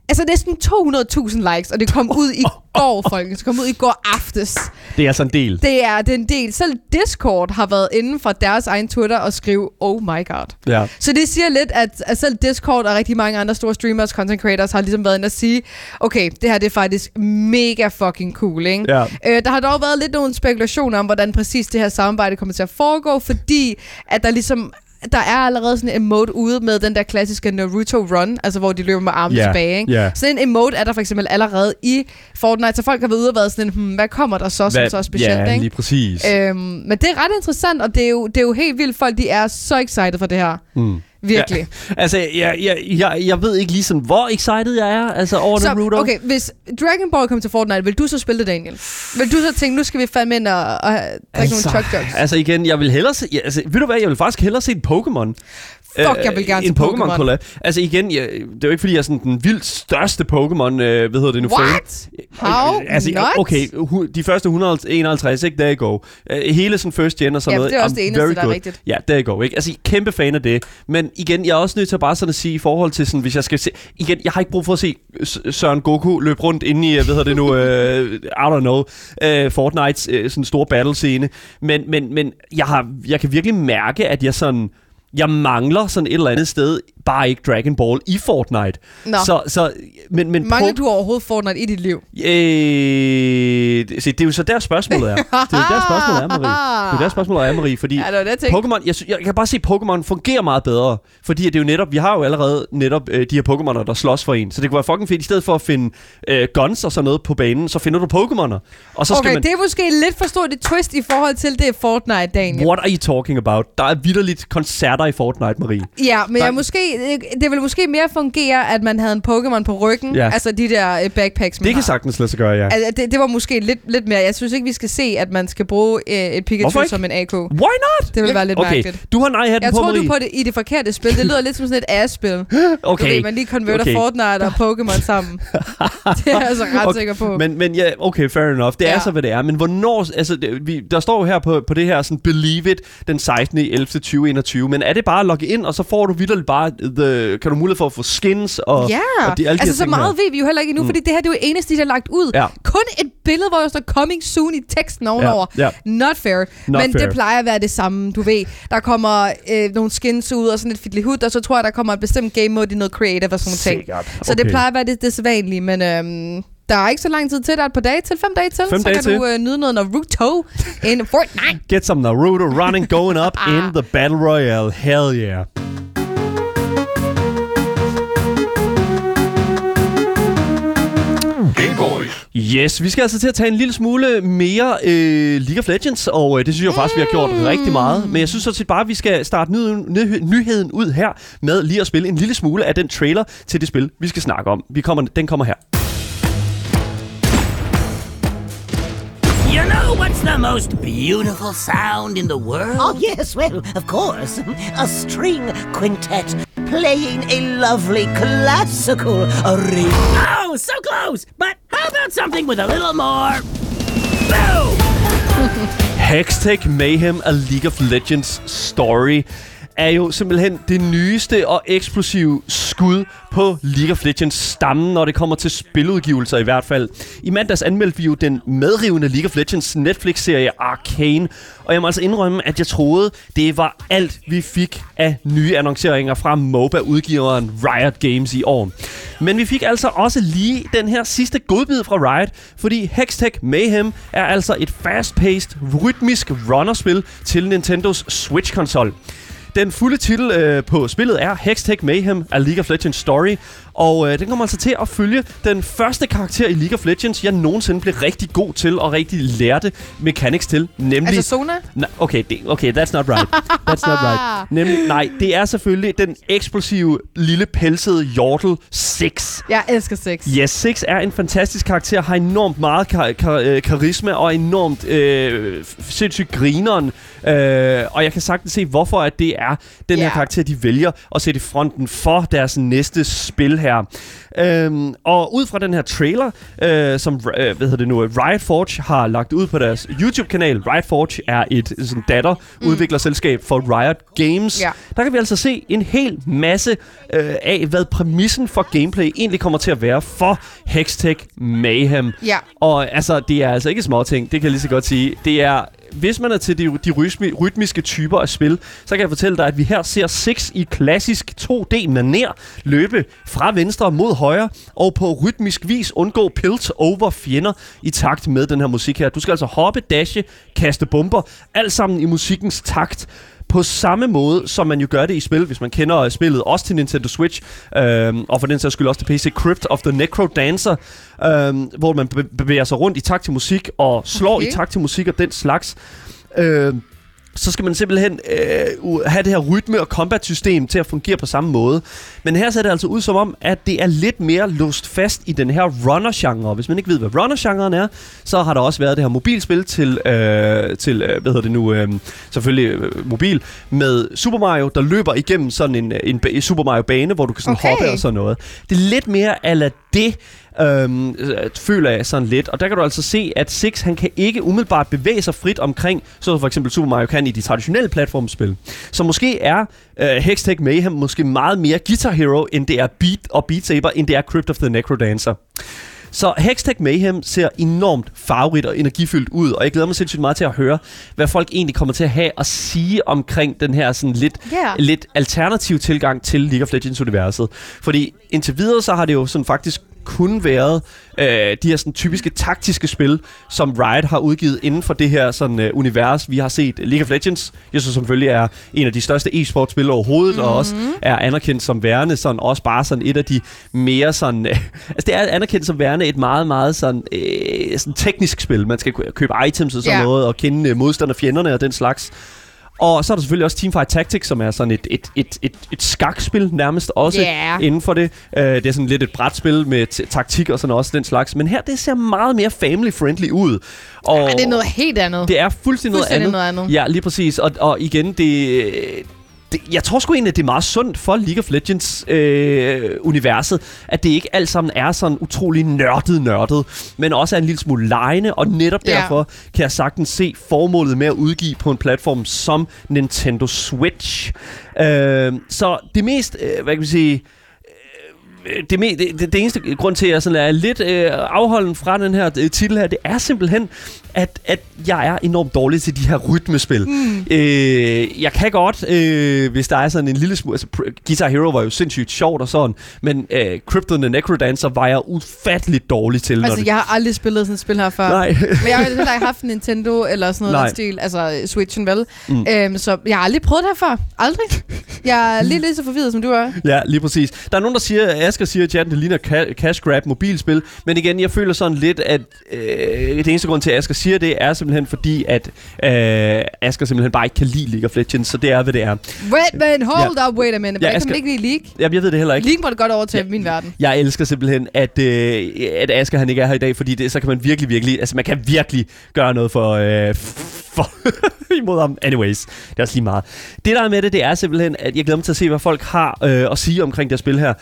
altså næsten 200.000 likes, og det kom ud i går, folkens. Det kom ud i går aftes. det er altså en del. Det er, det er en del. Selv Discord har været inde fra deres egen Twitter og skrive, oh my god. Ja. Så det siger lidt, at, at selv Discord og rigtig mange andre store streamers, content creators, har ligesom været inde og sige, okay, det her det er faktisk mega fucking cool, ikke? Ja. Øh, der har dog været lidt nogle spekulationer om, hvordan præcis det her samarbejde kommer til at foregå, fordi at der ligesom der er allerede sådan en emote ude med den der klassiske Naruto run, altså hvor de løber med armene Ja, tilbage. Ikke? ja. Sådan en emote er der for eksempel allerede i Fortnite, så folk har været ude og været sådan, hmm, hvad kommer der så, som så specielt? ja, ikke? lige præcis. Øhm, men det er ret interessant, og det er, jo, det er jo helt vildt, folk de er så excited for det her. Mm. Virkelig. Altså, jeg, jeg, jeg, jeg ved ikke lige sådan, hvor excited jeg er altså, over Så, Naruto. okay, hvis Dragon Ball kommer til Fortnite, vil du så spille det, Daniel? Vil du så tænke, nu skal vi fandme ind og, og have- drikke nogle truck jokes? altså igen, jeg vil hellere se, ja, altså, ved du hvad, jeg vil faktisk hellere se en Pokémon. Fuck, jeg vil gerne en Pokémon collab. Altså igen, jeg, det er jo ikke fordi, jeg er sådan den vildt største Pokémon, øh, hvad hedder det nu? fan. What? How Altså, not? okay, hu- de første 151, ikke? There you go. Uh, hele sådan first gen og sådan Ja, noget. det er også I'm det eneste, der er rigtigt. Ja, there you go, ikke? Altså, kæmpe fan af det. Men igen, jeg er også nødt til at bare sådan at sige, i forhold til sådan, hvis jeg skal se... Igen, jeg har ikke brug for at se Søren Goku løbe rundt inde i, øh, hvad hedder det nu, uh, I don't know, uh, Fortnites uh, sådan store battle-scene. Men, men, men jeg, har, jeg kan virkelig mærke, at jeg sådan... Jeg mangler sådan et eller andet sted, bare ikke Dragon Ball i Fortnite. Nå. Så, så, men, men Mangler Po- du overhovedet Fortnite i dit liv? Øh, det, se, det er jo så der spørgsmålet er. Det er jo der spørgsmålet er, Marie. Det er der spørgsmålet er, Marie, fordi Ja, det det, jeg jeg, jeg kan bare se, at Pokémon fungerer meget bedre, fordi det er jo netop, vi har jo allerede netop øh, de her Pokémoner, der slås for en, så det kunne være fucking fedt, i stedet for at finde øh, guns og sådan noget på banen, så finder du Pokémoner, og så skal Okay, man... det er måske lidt for stort et twist i forhold til det Fortnite, Daniel. What are you talking about? Der er vidderligt koncerter i Fortnite, Marie. Ja, men Der- jeg måske det, det ville måske mere fungere, at man havde en Pokémon på ryggen. Ja. Altså de der øh, backpacks, man Det kan har. sagtens lade sig gøre, ja. Altså, det, det var måske lidt, lidt mere. Jeg synes ikke, vi skal se, at man skal bruge øh, et Pikachu som en AK. Why not? Det vil være lidt Okay, mærkeligt. du har nej-hatten Jeg på, tror, du Marie. er på det i det forkerte spil. Det lyder lidt som sådan et ass-spil. Du Okay. ved, man lige konverter Okay. Fortnite og Pokémon sammen. det er jeg altså ret Okay, sikker på. Men, men ja, okay, fair enough. Det er Ja. så, hvad det er. Men hvornår... Altså, det, vi, der står jo her på, på det her sådan, Believe It den 16. 11. 2021. Men er det bare at logge ind, og så får du vidderligt bare... The, kan du mulighed for at få skins og... Ja, og de, alle de altså så meget her. ved vi jo heller ikke endnu, mm. fordi det her det er jo eneste, de har lagt ud. Ja. Kun et billede, hvor der står coming soon i teksten ovenover. Ja, ja. Not fair. Not Men fair. det plejer at være det samme, du ved. Der kommer øh, nogle skins ud og sådan et fiddly og så tror jeg, der kommer et bestemt game mode i noget creative og sådan nogle ting. Sikkert. Så det Okay. plejer at være det, det sædvanlige, men øhm, der er ikke så lang tid til. Der er et par dage til, fem dage til. Fem så dage kan til. du øh, nyde noget Naruto in Fortnite. Get some Naruto running going up in the Battle Royale. Hell yeah. Yes, vi skal altså til at tage en lille smule mere øh, League of Legends, og øh, det synes jeg faktisk, vi har gjort rigtig meget. Men jeg synes sådan set bare, at vi skal starte ny, ny, nyheden ud her med lige at spille en lille smule af den trailer til det spil, vi skal snakke om. Vi kommer, den kommer her. You know what's the most beautiful sound in the world? Oh, yes, well, of course. A string quintet playing a lovely classical arrangement. Oh, so close! But how about something with a little more. Boom! Hextech Mayhem A League of Legends Story er jo simpelthen det nyeste og eksplosive skud på League of Legends stammen, når det kommer til spiludgivelser i hvert fald. I mandags anmeldte vi jo den medrivende League of Legends Netflix-serie Arcane, og jeg må altså indrømme, at jeg troede, det var alt, vi fik af nye annonceringer fra MOBA-udgiveren Riot Games i år. Men vi fik altså også lige den her sidste godbid fra Riot, fordi Hextech Mayhem er altså et fast-paced, rytmisk runnerspil til Nintendos Switch-konsol. Den fulde titel øh, på spillet er Hextech Mayhem A League of Legends Story, og øh, den kommer altså til at følge den første karakter i League of Legends, jeg nogensinde blev rigtig god til og rigtig lærte mechanics til, nemlig... Altså Sona? Nej, okay, det, okay, that's not right. That's not right. Nemlig, nej, det er selvfølgelig den eksplosive, lille pelsede Yordle 6. Jeg elsker sex. Yes, Six er en fantastisk karakter, har enormt meget kar- kar- øh, karisma og enormt øh, sindssygt grineren. Øh, og jeg kan sagtens se, hvorfor at det er den her Ja. karakter, de vælger at sætte i fronten for deres næste spil her. Øhm, og ud fra den her trailer, øh, som øh, hvad hedder det nu, Riot Forge har lagt ud på deres YouTube-kanal. Riot Forge er et sådan datter udviklerselskab for Riot Games. Ja. Der kan vi altså se en hel masse øh, af, hvad præmissen for gameplay egentlig kommer til at være for Hextech Mayhem. Ja. Og altså, det er altså ikke småting, det kan jeg lige så godt sige. Det er, hvis man er til de, de rytmi, rytmiske typer af spil, så kan jeg fortælle dig, at vi her ser Six i klassisk 2D-maner løbe fra venstre mod højre, og på rytmisk vis undgå pilt over fjender i takt med den her musik her. Du skal altså hoppe, dashe, kaste bomber, alt sammen i musikkens takt på samme måde, som man jo gør det i spil, hvis man kender øh, spillet, også til Nintendo Switch, øhm, og for den sags skyld også til PC, Crypt of the Necro Dancer, øhm, hvor man be- bevæger sig rundt i takt til musik, og slår Okay. i takt til musik og den slags. Øhm, så skal man simpelthen øh, have det her rytme- og combat-system til at fungere på samme måde. Men her ser det altså ud som om, at det er lidt mere låst fast i den her runner-genre. Hvis man ikke ved, hvad runner-genren er, så har der også været det her mobilspil til, øh, til øh, hvad hedder det nu, øh, selvfølgelig øh, mobil, med Super Mario, der løber igennem sådan en, en, ba- Super Mario-bane, hvor du kan sådan Okay. hoppe og sådan noget. Det er lidt mere ala det, øhm, øh, føler jeg sådan lidt. Og der kan du altså se, at Six han kan ikke umiddelbart bevæge sig frit omkring, så for eksempel Super Mario kan i de traditionelle platformspil. Så måske er øh, Hextech Mayhem måske meget mere Guitar Hero, end det er Beat og Beat Saber, end det er Crypt of the Necrodancer. Så Hextech Mayhem ser enormt farverigt og energifyldt ud, og jeg glæder mig sindssygt meget til at høre, hvad folk egentlig kommer til at have at sige omkring den her sådan lidt, Ja. lidt alternativ tilgang til League of Legends-universet. Fordi indtil videre, så har det jo sådan faktisk kun været øh, de her sådan typiske taktiske spil, som Riot har udgivet inden for det her sådan øh, univers. Vi har set League of Legends, jeg synes selvfølgelig er en af de største e-sportspil overhovedet, mm-hmm. og også er anerkendt som værende sådan også bare sådan et af de mere sådan øh, altså det er anerkendt som værende et meget meget sådan, øh, sådan teknisk spil. Man skal kø- købe items og sådan Ja. noget og kende øh, modstander fjenderne og den slags. Og så er der selvfølgelig også Teamfight Tactics, som er sådan et, et, et, et, et skakspil nærmest også Ja. inden for det. Uh, det er sådan lidt et brætspil med taktik og sådan også den slags. Men her, det ser meget mere family-friendly ud. Og Ej, det er noget helt andet. det er fuldstændig, Fuldstændig noget, andet. noget andet. Ja, lige præcis. Og, og igen, det, det... Jeg tror sgu egentlig, at det er meget sundt for League of Legends-universet, at det ikke alt sammen er sådan utrolig nørdet nørdet, men også er en lille smule lejende, og netop Ja. derfor kan jeg sagtens se formålet med at udgive på en platform som Nintendo Switch. Øh, så det mest, øh, hvad kan vi sige, øh, det, me- det, det, det eneste grund til, at jeg sådan er lidt øh, afholden fra den her øh, titel her, det er simpelthen, at, at jeg er enormt dårlig til de her rytmespil. Mm. Øh, jeg kan godt, øh, hvis der er sådan en lille smule... Altså, Guitar Hero var jo sindssygt sjovt og sådan, men øh, Crypto the Necrodancer var jeg ufatteligt dårlig til. Altså, det- jeg har aldrig spillet sådan et spil her før. Nej. Men jeg har heller ikke haft en Nintendo eller sådan noget Nej. stil, altså Switchen vel. Mm. Øhm, så jeg har aldrig prøvet det her før. Aldrig. Jeg er lige lidt så forvirret, som du er. Ja, lige præcis. Der er nogen, der siger, Asger siger i chatten, det ligner ca- cash grab mobilspil. Men igen, jeg føler sådan lidt, at øh, det eneste grund til, at Asger siger det, er simpelthen fordi, at øh, Asger simpelthen bare ikke kan lide League of Legends. Så det er, hvad det er. Wait, man, hold up, wait a minute. Ja, jeg kan man ikke lide League? Jamen, jeg ved det heller ikke. League måtte godt overtage min verden. Jeg elsker simpelthen, at, øh, at Asger han ikke er her i dag, fordi det, så kan man virkelig, virkelig, altså man kan virkelig gøre noget for, øh, for imod ham. Anyways, det er også lige meget. Det der er med det, det er simpelthen, at jeg glæder mig til at se, hvad folk har øh, at sige omkring det spil her.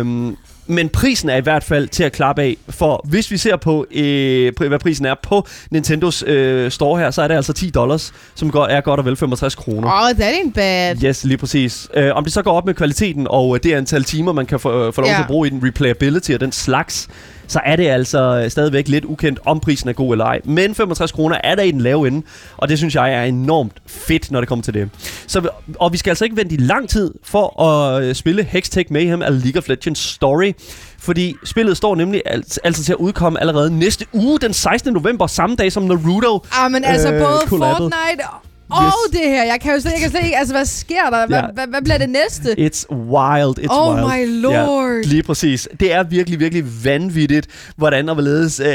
Øhm, men prisen er i hvert fald til at klappe af, for hvis vi ser på, øh, hvad prisen er på Nintendos øh, store her, så er det altså 10 dollars, som går, er godt og vel 65 kroner. Oh, that ain't bad. Yes, lige præcis. Uh, om det så går op med kvaliteten og uh, det antal timer, man kan få, uh, få lov Ja. til at bruge i den replayability og den slags, så er det altså uh, stadigvæk lidt ukendt, om prisen er god eller ej. Men 65 kroner er der i den lave ende, og det synes jeg er enormt fedt, når det kommer til det. Så, og vi skal altså ikke vente i lang tid for at uh, spille Hextech Mayhem eller League of Legends Story, fordi spillet står nemlig alt, altså til at udkomme allerede næste uge, den 16. november, samme dag som Naruto. Ah, men altså Øh, både kollabet. Fortnite og Yes. det her. Jeg kan jo slet, jeg kan slet ikke... Altså, hvad sker der? Hvad, Ja. hvad, hvad bliver det næste? It's wild, it's Oh wild. my lord. Ja, lige præcis. Det er virkelig, virkelig vanvittigt, hvordan og hvorledes, øh,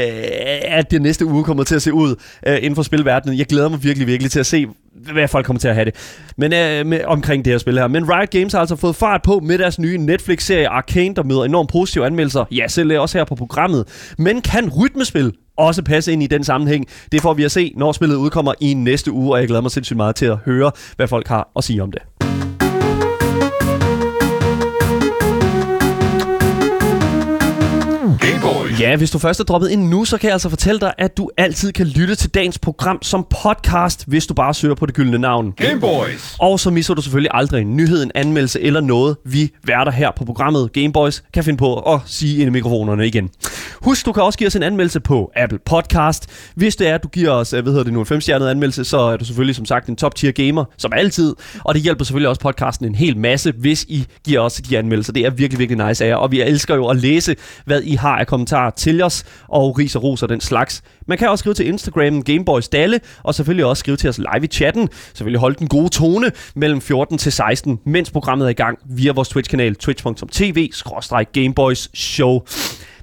at det næste uge kommer til at se ud øh, inden for spilverdenen. Jeg glæder mig virkelig, virkelig til at se, hvad folk kommer til at have det. Men øh, med, omkring det her spil her. Men Riot Games har altså fået fart på med deres nye Netflix-serie Arcane, der møder enormt positive anmeldelser. Ja, selv øh, også her på programmet. Men kan rytmespil også passe ind i den sammenhæng? Det får vi at se, når spillet udkommer i næste uge, og jeg glæder mig sindssygt meget til at høre, hvad folk har at sige om det. Game Boys. Ja, hvis du først er droppet ind nu, så kan jeg altså fortælle dig, at du altid kan lytte til dagens program som podcast, hvis du bare søger på det gyldne navn. Game Boys. Og så misser du selvfølgelig aldrig en nyhed, en anmeldelse eller noget, vi værter her på programmet Gameboys kan finde på at sige ind i mikrofonerne igen. Husk, du kan også give os en anmeldelse på Apple Podcast. Hvis det er, at du giver os, øh, hvad hedder det nu, en femstjernet anmeldelse, så er du selvfølgelig som sagt en top tier gamer, som altid. Og det hjælper selvfølgelig også podcasten en hel masse, hvis I giver os de anmeldelser. Det er virkelig, virkelig nice af jer. Og vi elsker jo at læse, hvad I har af kommentarer til os, og ris og ros og den slags. Man kan også skrive til Instagram Gameboys Dalle, og selvfølgelig også skrive til os live i chatten. Selvfølgelig holde den gode tone mellem 14 til 16, mens programmet er i gang via vores Twitch-kanal twitch.tv-gameboys show.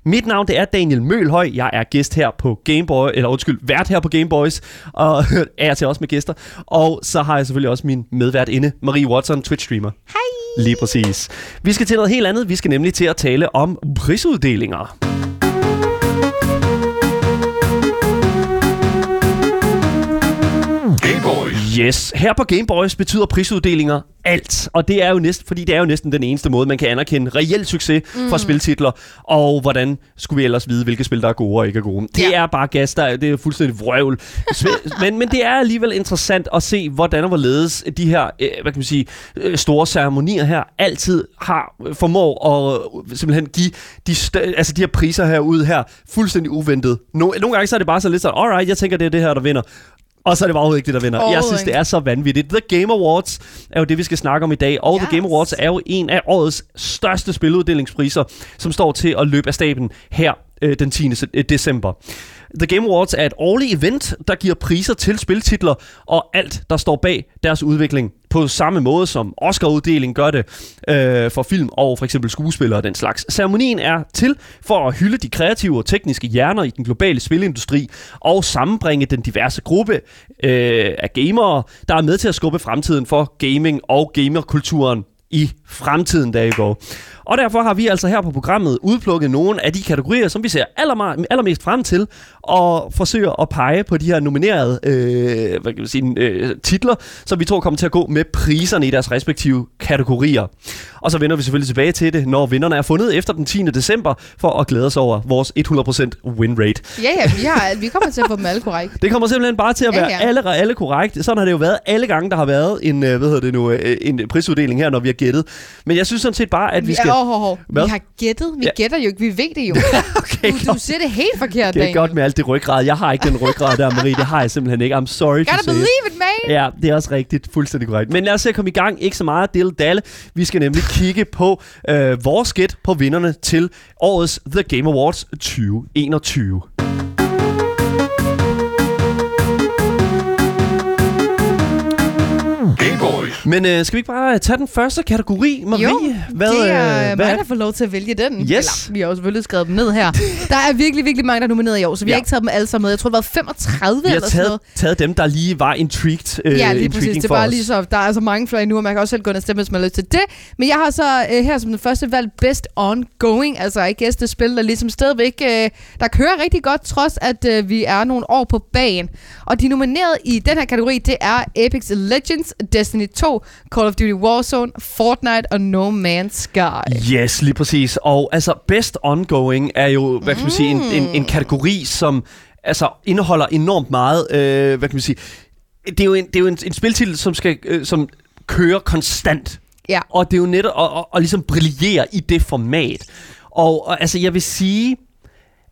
Mit navn det er Daniel Mølhøj. Jeg er gæst her på Gameboy, eller undskyld, vært her på Gameboys, og er til også med gæster. Og så har jeg selvfølgelig også min medvært inde, Marie Watson, Twitch-streamer. Hej! Lige præcis. Vi skal til noget helt andet. Vi skal nemlig til at tale om prisuddelinger. Yes, her på Game Boys betyder prisuddelinger alt, og det er jo næsten, fordi det er jo næsten den eneste måde, man kan anerkende reel succes mm. for spiltitler, og hvordan skulle vi ellers vide, hvilke spil, der er gode og ikke er gode. Det Ja. er bare gas, der, det er fuldstændig vrøvl. Men, men det er alligevel interessant at se, hvordan og hvorledes de her, øh, hvad kan man sige, øh, store ceremonier her, altid har øh, formår at simpelthen give de, stø- altså de her priser her ud her, fuldstændig uventet. No, nogle gange så er det bare så lidt sådan, alright, jeg tænker, det er det her, der vinder. Og så er det bare overhovedet ikke det, der vinder. Jeg Overhovedet synes, det er så vanvittigt. The Game Awards er jo det, vi skal snakke om i dag. Og yes. The Game. Awards er jo en af årets største spiluddelingspriser, som står til at løbe af staben her øh, den 10. se- øh, december. The Game Awards er et årligt event, der giver priser til spiltitler og alt, der står bag deres udvikling på samme måde som Oscar-uddelingen gør det øh, for film og for eksempel skuespillere og den slags. Ceremonien er til for at hylde de kreative og tekniske hjerner i den globale spilindustri og sammenbringe den diverse gruppe øh, af gamere, der er med til at skubbe fremtiden for gaming og gamerkulturen i fremtiden, der i går. Og derfor har vi altså her på programmet udplukket nogle af de kategorier, som vi ser allermest frem til, og forsøger at pege på de her nominerede øh, hvad kan man sige, øh, titler, som vi tror kommer til at gå med priserne i deres respektive kategorier. Og så vender vi selvfølgelig tilbage til det, når vinderne er fundet efter den 10. december, for at glæde os over vores 100% win rate. Ja, ja, vi, har, vi kommer til at få dem alle korrekt. Det kommer simpelthen bare til at Ja, være ja. alle, alle korrekt. Sådan har det jo været alle gange, der har været en, øh, hvad hedder det nu, øh, en prisuddeling her, når vi har gættet. Men jeg synes sådan set bare, at vi skal... Oh, oh, oh. Hvad? Vi har gættet. Vi Ja. gætter jo ikke. Vi ved det jo. okay, Du, du siger det helt forkert, det er Daniel. godt med alt det ryggrad. Jeg har ikke den ryggrad der, Marie. Det har jeg simpelthen ikke. I'm sorry to Gotta it. believe it, man. Ja, det er også rigtigt. Fuldstændig korrekt. Men lad os se at komme i gang. Ikke så meget dille dalle. Vi skal nemlig kigge på øh, vores gæt på vinderne til årets The Game Awards 2021. Men øh, skal vi ikke bare tage den første kategori, Marie? Jo, hvad, det er øh, hvad mig, er der får lov til at vælge den. Yes. Eller, vi har jo selvfølgelig skrevet dem ned her. Der er virkelig, virkelig mange, der er nomineret i år, så vi Ja. har ikke taget dem alle sammen med. Jeg tror, det var 35 Vi har eller sådan taget, noget. taget dem, der lige var intrigued, øh, Ja, lige præcis. Det er bare os. lige så, der er så mange flere endnu, og man kan også selv gå ind og stemme, hvis man har lyst til det. Men jeg har så øh, her som den første valgt Best Ongoing, altså ikke det spil, der ligesom stadigvæk, øh, der kører rigtig godt, trods at øh, vi er nogle år på bagen. Og de nomineret i den her kategori, det er Apex Legends, Destiny 2, Call of Duty Warzone, Fortnite og No Man's Sky. Yes, lige præcis. Og altså, best ongoing er jo, hvad kan man sige, en, en, en kategori, som altså indeholder enormt meget, øh, hvad kan man sige, det er jo en, det er jo en, en spiltitel, som skal, øh, som kører konstant. Ja. Og det er jo netop at, at, at ligesom brillere i det format. Og, og altså, jeg vil sige,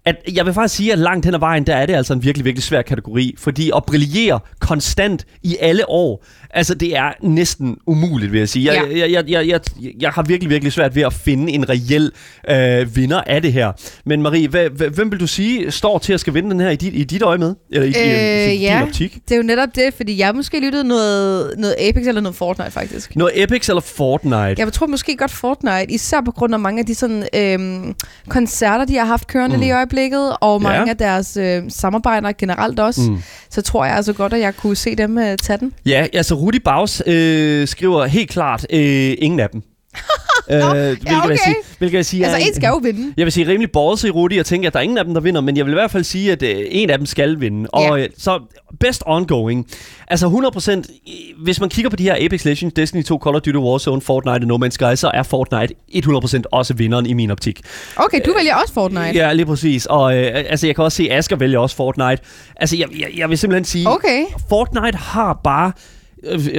at jeg vil faktisk sige, at langt hen ad vejen, der er det altså en virkelig, virkelig svær kategori. Fordi at brillere konstant i alle år, altså det er næsten umuligt, vil jeg sige. Jeg, Ja. jeg, jeg, jeg, jeg, jeg har virkelig, virkelig svært ved at finde en reel øh, vinder af det her. Men Marie, hvad, hvem vil du sige står til at skal vinde den her i dit, i dit øje med? Eller i, øh, i, i din ja. optik? Det er jo netop det, fordi jeg måske lyttede noget, noget Apex eller noget Fortnite faktisk. Noget Epics eller Fortnite? Jeg tror måske godt Fortnite, især på grund af mange af de sådan, øhm, koncerter, de har haft kørende mm. lige i øjeblikket, og mange Ja. af deres øh, samarbejder generelt også. Mm. Så tror jeg altså godt, at jeg kunne se dem øh, tage den. Ja, altså Rudi Baus øh, skriver helt klart øh, ingen af dem. øh, hvilket, jeg okay. sige, hvilket jeg siger, Altså, en skal jo vinde. Jeg vil sige rimelig ballsy, Rudi, og tænke, at der er ingen af dem, der vinder, men jeg vil i hvert fald sige, at øh, en af dem skal vinde. Og Ja. øh, så best ongoing. Altså 100%, i- hvis man kigger på de her Apex Legends, Destiny 2, Call of Duty Warzone, Fortnite og No Man's Sky, så er Fortnite 100% også vinderen i min optik. Okay, du vælger også Fortnite. Ja, lige præcis. Og øh, altså, jeg kan også se, at Asger vælger også Fortnite. Altså, jeg, jeg, jeg vil simpelthen sige, Okay. Fortnite har bare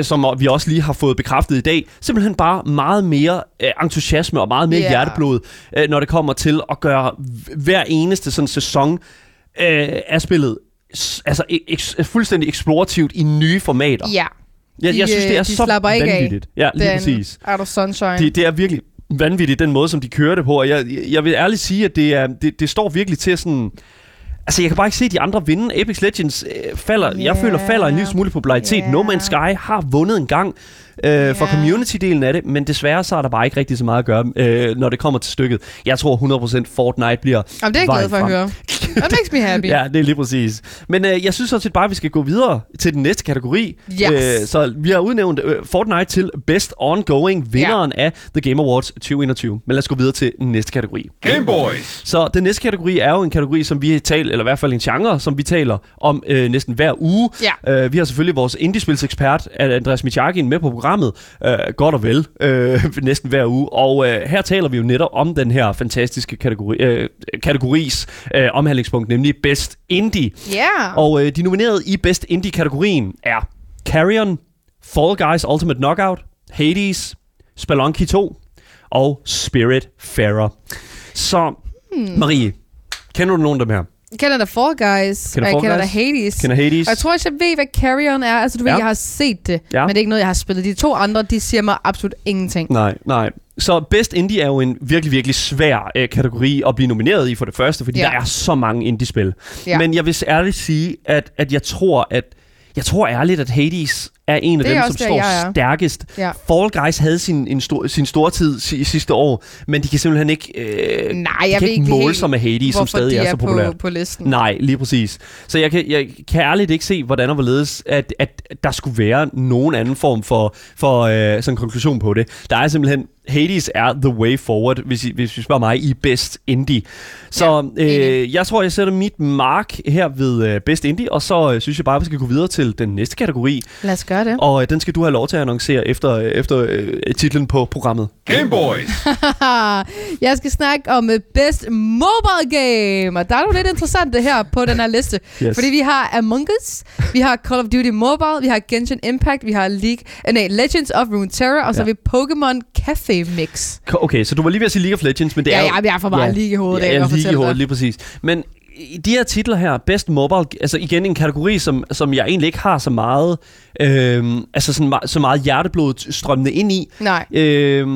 som vi også lige har fået bekræftet i dag, simpelthen bare meget mere øh, entusiasme og meget mere yeah. hjerteblod, øh, når det kommer til at gøre hver eneste sådan sæson øh, af spillet altså e- eks- fuldstændig eksplorativt i nye formater. Ja. jeg, jeg de, synes, det øh, er de så ikke af. vanvittigt. Ja, lige Den præcis. er du sunshine. Det, det er virkelig vanvittigt, den måde, som de kører det på. Og jeg, jeg vil ærligt sige, at det, er, det, det står virkelig til sådan... Altså, jeg kan bare ikke se de andre vinde. Apex Legends øh, falder, yeah. jeg føler falder en lille smule i popularitet. Ja. No Man's Sky har vundet en gang øh, for Ja. community-delen af det, men desværre så er der bare ikke rigtig så meget at gøre, øh, når det kommer til stykket. Jeg tror 100% Fortnite bliver Jamen, det er jeg glad for at høre. That makes me happy. Ja, det er lige præcis. Men øh, jeg synes sådan set bare, at vi skal gå videre til den næste kategori. Yes. Øh, så vi har udnævnt øh, Fortnite til Best Ongoing, vinderen af The Game Awards 2021. Men lad os gå videre til den næste kategori. Game Boys. Så den næste kategori er jo en kategori, som vi taler, eller i hvert fald en genre, som vi taler om øh, næsten hver uge. Ja. Øh, vi har selvfølgelig vores indiespilsekspert, Andreas Michakin, med på programmet, øh, godt og vel, øh, næsten hver uge. Og øh, her taler vi jo netop om den her fantastiske kategori, øh, kategoris øh, omhandlingspunkt, nemlig Best Indie. Ja. Og øh, de nominerede i Best Indie-kategorien er Carrion, Fall Guys Ultimate Knockout, Hades, Spelunky 2 og Spirit Fairer. Så, hmm. Marie, kender du nogen af dem her? Jeg kender da Fall Guys, Kender jeg Fall kender da Guys? Hades. Kender Hades? Og jeg tror også, jeg ved, hvad Carrion er. Altså, du ved, Ja. jeg har set det, Ja. men det er ikke noget, jeg har spillet. De to andre, de siger mig absolut ingenting. Nej, nej. Så Best Indie er jo en virkelig, virkelig svær øh, kategori at blive nomineret i for det første, fordi Ja. ja. der er så mange indie-spil. Ja. Men jeg vil ærligt sige, at, at jeg tror, at jeg tror ærligt, at Hades er en af Det dem, som der, står jeg er. stærkest. Ja. Fall Guys havde sin, en stor, sin store tid si, sidste år, men de kan simpelthen ikke, øh, Nej, de jeg kan ved ikke måle helt, sig med Hades, som stadig de er er så på, populært. på listen. Nej, lige præcis. Så jeg kan, jeg kan ærligt ikke se, hvordan og hvorledes, at, at der skulle være nogen anden form for, for øh, sådan en konklusion på det. Der er simpelthen, Hades er the way forward, hvis I, hvis I spørger mig, i best indie. Så Ja, øh, jeg tror, jeg sætter mit mark her ved øh, best indie, og så øh, synes jeg bare, vi skal gå videre til den næste kategori. Lad os gøre det. Og øh, den skal du have lov til at annoncere efter, øh, efter øh, titlen på programmet. Game Boys. jeg skal snakke om øh, Best Mobile Game, og der er jo lidt interessant det her på den her liste. Yes. Fordi vi har Among Us, vi har Call of Duty Mobile, vi har Genshin Impact, vi har League, øh, nej, Legends of Runeterra, og så Ja. har vi Pokémon Café Mix. Okay, så du var lige ved at sige League of Legends, men det Ja, er jo... ja, jeg er for meget lige i hovedet, Ja, jeg ja lige i hovedet, lige præcis. Men i de her titler her, Best Mobile, altså igen en kategori, som, som jeg egentlig ikke har så meget, øh, altså sådan, så meget hjerteblod strømmende ind i. Nej. Øh,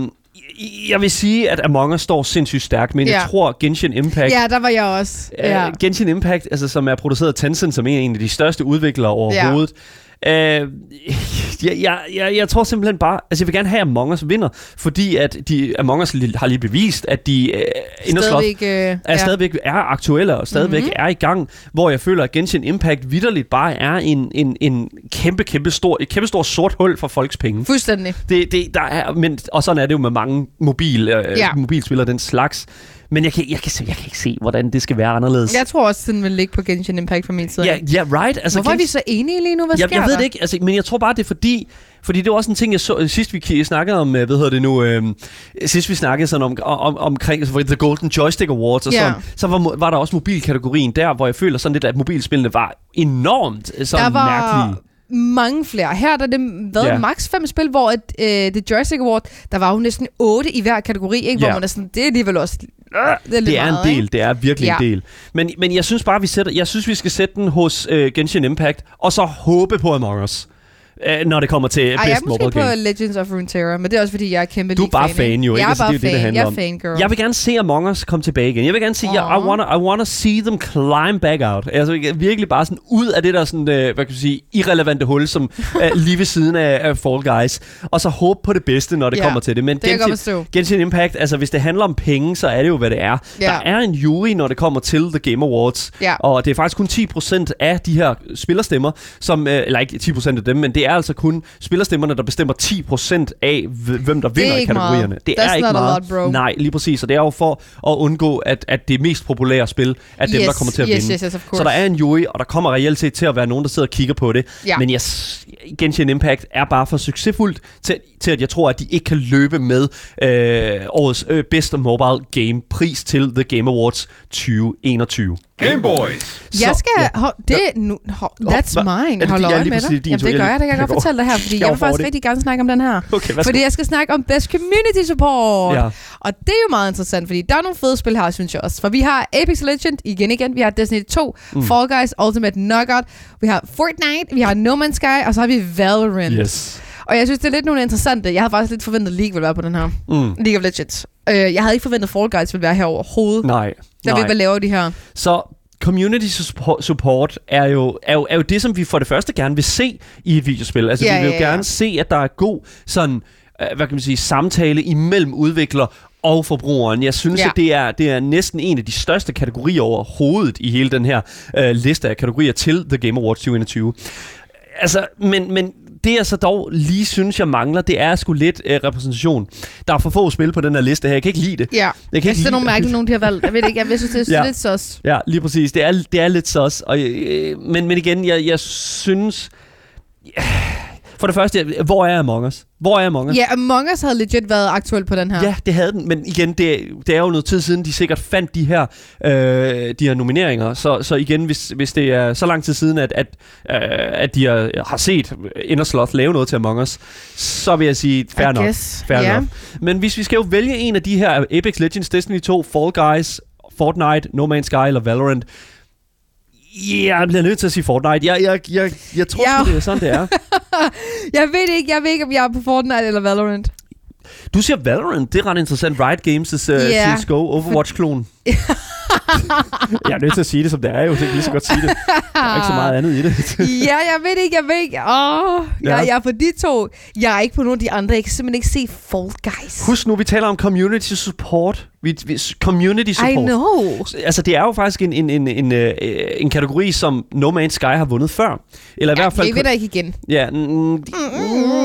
jeg vil sige, at Among Us står sindssygt stærkt, men ja. Jeg tror Genshin Impact... Ja, der var jeg også. Ja. Ja. Genshin Impact, altså, som er produceret af Tencent, som er en af de største udviklere overhovedet. Ja. Uh, jeg, jeg, jeg, jeg tror simpelthen bare, altså jeg vil gerne have at Among Us vinder, fordi at de, Among Us har lige bevist, at de uh, Inderslot øh, er ja. stadigvæk er aktuelle og stadigvæk Mhm. mm-hmm. er i gang, hvor jeg føler, at Genshin Impact vidderligt bare er en, en, en kæmpe, kæmpe stor, et kæmpe stort sort hul for folks penge. Fuldstændig. Det, det, der er, men, og sådan er det jo med mange mobil, øh, ja. mobilspillere den slags. Men jeg kan, jeg, kan, jeg kan ikke se, hvordan det skal være anderledes. Jeg tror også, den vil ligge på Genshin Impact fra min side. Ja, ja, right. Altså, Hvorfor er Gens- vi så enige lige nu? Hvad jeg, sker jeg ved der? det ikke, altså, men jeg tror bare, det er fordi... Fordi det var også en ting, jeg så sidst vi snakkede om, øh, hvad hedder det nu, øh, sidst vi snakkede sådan om, om, omkring så The Golden Joystick Awards og sådan, så var, var der også mobilkategorien der, hvor jeg føler sådan lidt, at mobilspillene var enormt øh, sådan Der var mærkelige. Mange flere. Her er der det været ja. max fem spil, hvor et, øh, The Joystick Award, der var jo næsten otte i hver kategori, ikke? hvor Ja. man er sådan, det er alligevel også... Det er, Det er meget, en del, Ikke? det er virkelig Ja. en del. Men, men jeg synes bare, vi sætter, jeg synes, vi skal sætte den hos øh, Genshin Impact, og så håbe på Among Us, øh, når det kommer til Ej, jeg Best er måske Mobile på Game. Legends of Runeterra, men det er også fordi, jeg er kæmpe Du er bare League-fan, fan jo, ikke? Jeg er Altså, bare det er jo det, det fan. jeg er om. fangirl. Jeg vil gerne se Among Us komme tilbage igen. Jeg vil gerne se, jeg, I, wanna, I wanna see them climb back out. Altså jeg- virkelig bare sådan ud af det der sådan, øh, hvad kan man sige, irrelevante hul, som er lige ved siden af, af Fall Guys. Og så håbe på det bedste, når det Ja, kommer til det. Men det jeg. Genshin Impact, altså hvis det handler om penge, så er det jo, hvad det er. Ja. Der er en jury, når det kommer til The Game Awards. Ja. Og det er faktisk kun 10% af de her spillerstemmer, som, øh, eller ikke 10% af dem, men det er altså kun spillerstemmerne, der bestemmer 10% af, hvem der er vinder i meget. kategorierne. Det That's er ikke meget. lot. Nej, lige præcis. Og det er jo for at undgå, at, at det mest populære spil er dem, yes, der kommer til at yes, vinde. Yes, yes, of course. Så der er en jury, og der kommer reelt set til at være nogen, der sidder og kigger på det. Ja. Men jeg, s- Genshin Impact er bare for succesfuldt til, til, at jeg tror, at de ikke kan løbe med øh, årets øh, bedste mobile game pris til The Game Awards 2021. Game Boys. Jeg skal... ja. Det nu, Hva- that's er mine. det Hold øje med dig. Jamen, det gør Jeg- jeg, det kan jeg jeg godt fortælle dig her, fordi jeg jeg vil faktisk det. rigtig gerne snakke om den her. Okay, værsgo. Fordi jeg skal snakke om Best Community Support. Ja. Og det er jo meget interessant, fordi der er nogle fede spil her, synes jeg også. For vi har Apex Legend, igen igen, vi har Destiny 2, mm. Fall Guys, Ultimate Knockout, vi har Fortnite, vi har No Man's Sky, og så har vi Valorant. Yes. Og jeg synes, det er lidt nogle interessante. Jeg havde faktisk lidt forventet, at League ville være på den her. Mm. League of Legends. Øh, jeg havde ikke forventet, Fall Guys ville være her overhovedet. Nej. Der nej. vil hvad laver de her. Så community support, er, jo, er, jo, er jo det, som vi for det første gerne vil se i et videospil. Altså, Ja, vi vil jo ja, ja. gerne se, at der er god sådan, øh, hvad kan man sige, samtale imellem udvikler og forbrugeren. Jeg synes, ja. at det er, det er næsten en af de største kategorier overhovedet i hele den her øh, liste af kategorier til The Game Awards 2021. Altså, men, men det jeg så dog lige synes, jeg mangler, det er sgu lidt øh, repræsentation. Der er for få spil på den her liste her. Jeg kan ikke lide det. Ja. Jeg kan Jeg ikke synes, det er lide nogle mærkelige, nogen de har valgt. Jeg ved ikke, jeg synes, det er Ja. lidt sås. Ja, lige præcis. Det er, det er lidt sås. Og, øh, men, men igen, jeg, jeg synes... For det første, hvor er Among Us? Hvor er Among Us? Ja, Among Us havde legit været aktuel på den her. Ja, det havde den, men igen, det, det er jo noget tid siden, de sikkert fandt de her, øh, de her nomineringer. Så, så igen, hvis, hvis det er så lang tid siden, at, at, øh, at de har, har set Indersloth lave noget til Among Us, så vil jeg sige, fair I nok. guess. Fair Ja. enough. Men hvis vi skal jo vælge en af de her Apex Legends, Destiny 2, Fall Guys, Fortnite, No Man's Sky eller Valorant, Ja, jeg bliver nødt til at sige Fortnite. Jeg, jeg, jeg, jeg tror, Ja. det er sådan, det er. Jeg ved ikke, jeg ved ikke, om jeg er på Fortnite eller Valorant. Du siger Valorant. Det er ret interessant. Riot Games' uh, Ja. CSGO Overwatch-klon. jeg er nødt til at sige det, som det er jo. Det kan lige så godt sige det. Der er ikke så meget andet i det. ja, jeg ved ikke, jeg ved ikke. Åh, Ja. jeg, jeg er på de to. Jeg er ikke på nogen af de andre. Jeg kan simpelthen ikke se Fall Guys. Husk nu, vi taler om community support. Vi, vi, community support. I know. Altså, det er jo faktisk en, en, en, en, øh, en kategori, som No Man's Sky har vundet før. Eller i Ja, hvert fald... vi vinder ikke igen. Ja, mm, mm,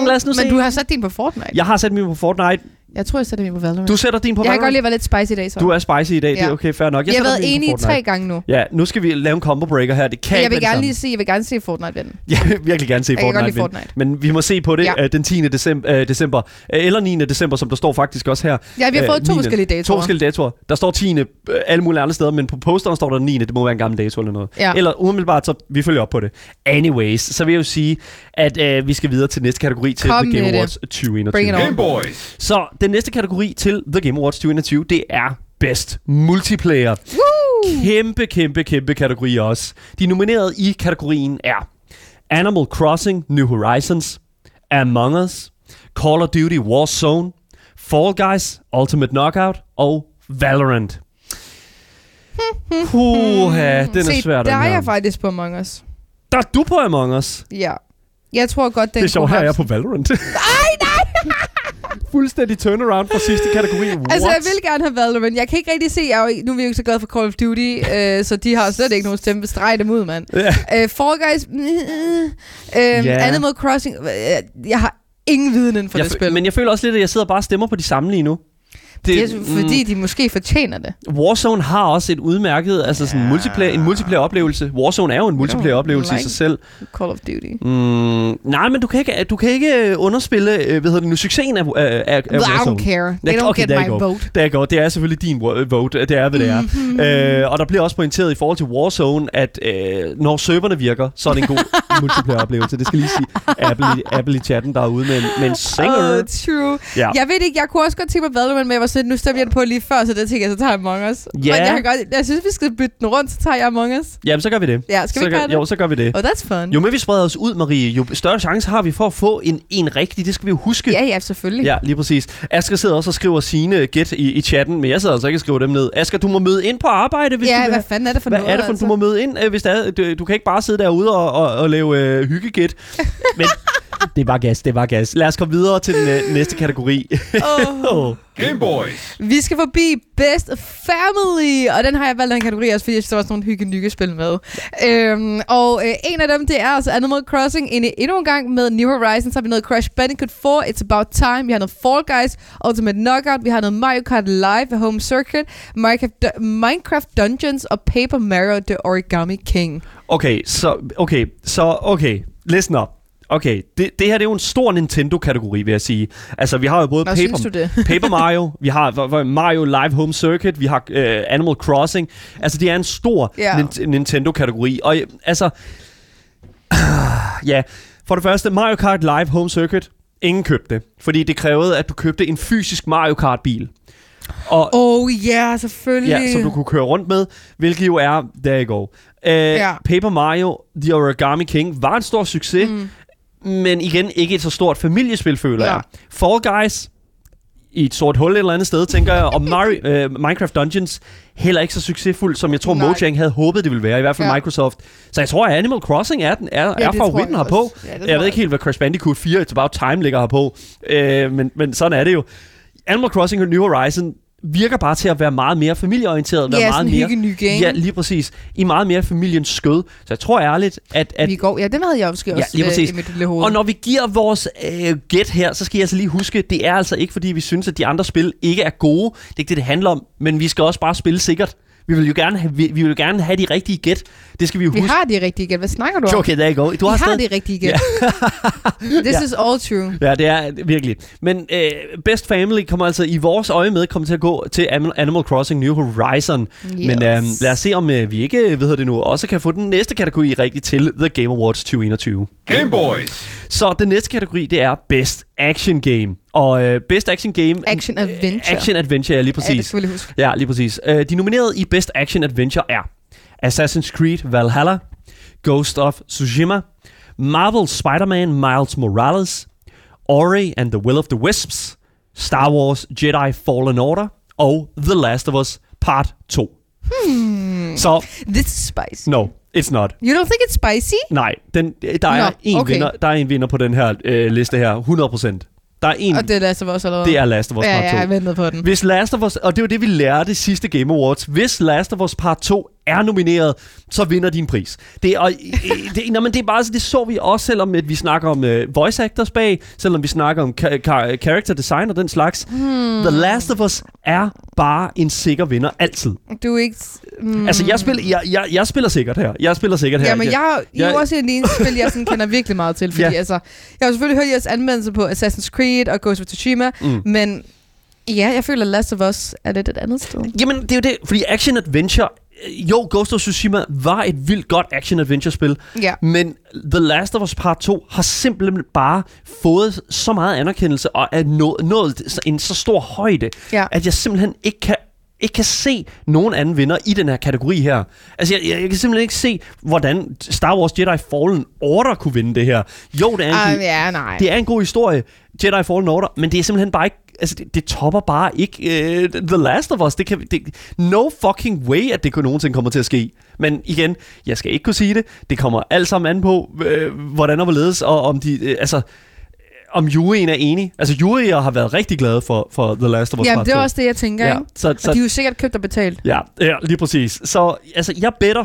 lad os nu se. Men du har sat din på Fortnite. Jeg har sat min på Fortnite. Jeg tror, jeg sætter min på Valorant. Du sætter din på jeg kan godt Valorant. lide at være lidt spicy i dag, så. Du er spicy i dag, det er okay, fair nok. jeg har sætter været enig tre gange nu. Ja, nu skal vi lave en combo breaker her. Det kan jeg ikke vil gerne lige se, jeg vil gerne se Fortnite vinde. Jeg vil virkelig gerne se Jeg kan godt Fortnite, lide vinde. Fortnite. Men vi må se på det Ja. ja. den 10. December, øh, december. Øh, Eller 9. december, som der står faktisk også her. Ja, vi har Øh, fået to 9.. forskellige To datoer. forskellige datoer. Der står 10. øh, alle mulige andre steder, men på posteren står der 9. Det må være en gammel dato eller noget. Ja. Eller umiddelbart, så vi følger op på det. Anyways, så vil jeg jo sige, at øh, vi skal videre til næste kategori til Kom The Game. Awards 2021. Bring it on. Game Boys. Så den næste kategori til The Game Awards 2021, det er Best Multiplayer. Woo! Kæmpe, kæmpe, kæmpe kategori også. De nominerede i kategorien er Animal Crossing New Horizons, Among Us, Call of Duty Warzone, Fall Guys Ultimate Knockout og Valorant. Puha, den er Se, svær, der den er her. jeg faktisk på Among Us. Der er du på Among Us. Ja. Jeg tror godt, den det er sjovt, kunne her er have- jeg på Valorant. Nej, nej! Fuldstændig turnaround fra sidste kategori. What? Altså, jeg vil gerne have Valorant. Jeg kan ikke rigtig se, jeg er jo, nu er vi jo ikke så glade for Call of Duty, øh, så de har slet ikke nogen stemme. Streg dem ud, mand. Ja. Øh, Fall Guys, øh, øh, Ja. Animal Crossing, øh, jeg har ingen viden inden for Jeg det spil. Men jeg føler også lidt, at jeg sidder bare og stemmer på de samme lige nu. Det er fordi, de måske fortjener det. mm, Warzone har også et udmærket, altså sådan Ja. multiplayer, en multiplayer-oplevelse. Warzone er jo en multiplayer-oplevelse i sig selv. Call of Duty. Mm, nej, men du kan ikke, du kan ikke øh, underspille, øh, hvad hedder det nu, succesen af, af, af I Warzone. don't care. They don't okay, get my go. vote. Det er godt. Det er selvfølgelig din vote. Det er, hvad det er. Mhm. Øh, og der bliver også pointeret i forhold til Warzone, at øh, når serverne virker, så er det en god multiplayer-oplevelse. Det skal lige sige Apple, i- Apple i chatten derude med en, med en singer. Oh, true. Ja. Jeg ved ikke, jeg kunne også godt tænke mig Valorant, men jeg var sådan, nu jeg den på lige før, så det tænker jeg, så tager jeg Among Us. Men Ja. jeg, kan godt, jeg synes, vi skal bytte den rundt, så tager jeg Among Us. Jamen, så gør vi det. Ja, skal vi så gør, gøre det? Jo, så gør vi det. Oh, that's fun. Jo mere vi spreder os ud, Marie, jo større chance har vi for at få en, en rigtig. Det skal vi jo huske. Ja, ja, selvfølgelig. Ja, lige præcis. Asger sidder også og skriver sine gæt i, i chatten, men jeg sidder altså ikke og skriver dem ned. Asger, du må møde ind på arbejde, hvis ja du vil hvad fanden er det for Hvad noget? er det for, altså? du må møde ind, øh, hvis det er, du, du kan ikke bare sidde derude og, og, og lave øh, hyggegæt. Men det var gas, det var gas. Lad os komme videre til den øh, næste kategori. Oh. Game Boys. Vi skal forbi Best Family, og den har jeg valgt den kategori også, fordi jeg synes, der var sådan nogle hygge spil med. Øhm, og øh, en af dem, det er altså Animal Crossing. En, endnu en gang med New Horizons har vi noget Crash Bandicoot 4, It's About Time, vi har noget Fall Guys, Ultimate Knockout, vi har noget Mario Kart Live Home Circuit, Minecraft, Minecraft Dungeons og Paper Mario The Origami King. Okay, så okay, så okay, listen up. Okay, det, det her det er jo en stor Nintendo-kategori, vil jeg sige. Altså, vi har jo både Nå, Paper? Paper Mario, vi har Mario Live Home Circuit, vi har øh, Animal Crossing. Altså, det er en stor Ja. Nin- Nintendo-kategori. Og øh, altså, ja, for det første, Mario Kart Live Home Circuit, ingen købte det. Fordi det krævede, at du købte en fysisk Mario Kart-bil. Og, Oh ja, yeah, selvfølgelig. Ja, som du kunne køre rundt med, hvilket jo er, there you go. Uh, Ja. Paper Mario, The Origami King, var en stor succes, mm. Men igen ikke et så stort familiespil, føler Ja. jeg. Fall Guys, i et sort hul et eller andet sted, tænker jeg, og Mario, uh, Minecraft Dungeons, heller ikke så succesfuld, som jeg tror Nej. Mojang havde håbet, det ville være, i hvert fald Ja. Microsoft. Så jeg tror, at Animal Crossing er, den, er, Ja, er favoritten jeg herpå. også. Ja, tror jeg ved jeg ikke helt, hvad Crash Bandicoot 4 It's About Time ligger herpå, uh, men, men sådan er det jo. Animal Crossing og New Horizon virker bare til at være meget mere familieorienteret. være Ja, meget mere, hygge ny game. Ja, lige præcis. I meget mere familiens skød. Så jeg tror ærligt, at... at Vi går, ja, den havde jeg måske Ja, også lige øh, præcis. i mit lille hoved. og når vi giver vores øh, gæt her, så skal jeg altså lige huske, det er altså ikke, fordi vi synes, at de andre spil ikke er gode. Det er ikke det, det handler om. Men vi skal også bare spille sikkert. Vi vil jo gerne have, vi, vi vil gerne have de rigtige gæt. Det skal vi jo vi huske. har de rigtige igen. Hvad snakker du om? Okay, there you go. Du vi har, har stadig... de rigtige igen. This Ja. is all true. Ja, det er virkelig. Men øh, Best Family kommer altså i vores øje med kommer til at gå til Animal Animal Crossing New Horizon. Yes. Men øh, lad os se, om øh, vi ikke øh, ved det nu, også kan få den næste kategori rigtigt til The Game Awards 2021. Game Boys. Så den næste kategori, det er Best Action Game. Og øh, Best Action Game... Action Adventure. Action Adventure, ja, lige Ja, det præcis. skal lige huske. Ja, lige præcis. Øh, de nominerede i Best Action Adventure er Assassin's Creed Valhalla, Ghost of Tsushima, Marvel Spider-Man Miles Morales, Ori and the Will of the Wisps, Star Wars Jedi Fallen Order og The Last of Us Part 2. Så, This is spicy. no, it's not. You don't think it's spicy? Nej, den, der, er Nå, en okay. vinder, der er en vinder på den her øh, liste her, 100%. Der er en, Og det er Last of Us allerede. det er Last of Us ja, Part ja, 2. jeg ventede på den. Hvis Last of Us, og det var det, vi lærte i sidste Game Awards, hvis Last of Us Part 2 er nomineret, så vinder din pris. Det, er, og, øh, det, nå, men det er bare, det så vi også, selvom at vi snakker om uh, voice actors bag, selvom vi snakker om ka- ka- character design og den slags. Hmm. The Last of Us er bare en sikker vinder, altid. Du er ikke... Mm. Altså, jeg spiller, jeg, jeg, jeg spiller sikkert her. Jeg spiller sikkert her. Ja, men jeg, jeg, er jeg- jo også en af de eneste spil, jeg sådan kender virkelig meget til. Fordi Ja. altså, jeg har selvfølgelig hørt jeres anmeldelse på Assassin's Creed og Ghost of Tsushima, mm. men ja, jeg føler, at Last of Us er lidt et andet sted. Jamen, det er jo det, fordi action-adventure... øh, Jo, Ghost of Tsushima var et vildt godt action-adventure-spil, Ja. men The Last of Us Part 2 har simpelthen bare fået så meget anerkendelse og er nået, nået en så stor højde, Ja. at jeg simpelthen ikke kan ikke kan se nogen anden vinder i den her kategori her. Altså, jeg, jeg, jeg kan simpelthen ikke se, hvordan Star Wars Jedi Fallen Order kunne vinde det her. Jo, det er en, Uh, ja, nej. det er en god historie, Jedi Fallen Order, men det er simpelthen bare ikke, altså det, det topper bare ikke uh, The Last of Us. Det kan, det, no fucking way, at det kunne nogensinde kommer til at ske. Men igen, jeg skal ikke kunne sige det. Det kommer alt sammen an på, øh, hvordan og hvorledes, og om de, øh, altså, om juryen er enig. Altså, juryer har været rigtig glade for, for The Last of Us Jamen, Part det er 2. også det, jeg tænker, Ja, ikke? så, Og så, de er jo sikkert købt og betalt. Ja, ja, lige præcis. Så altså, jeg better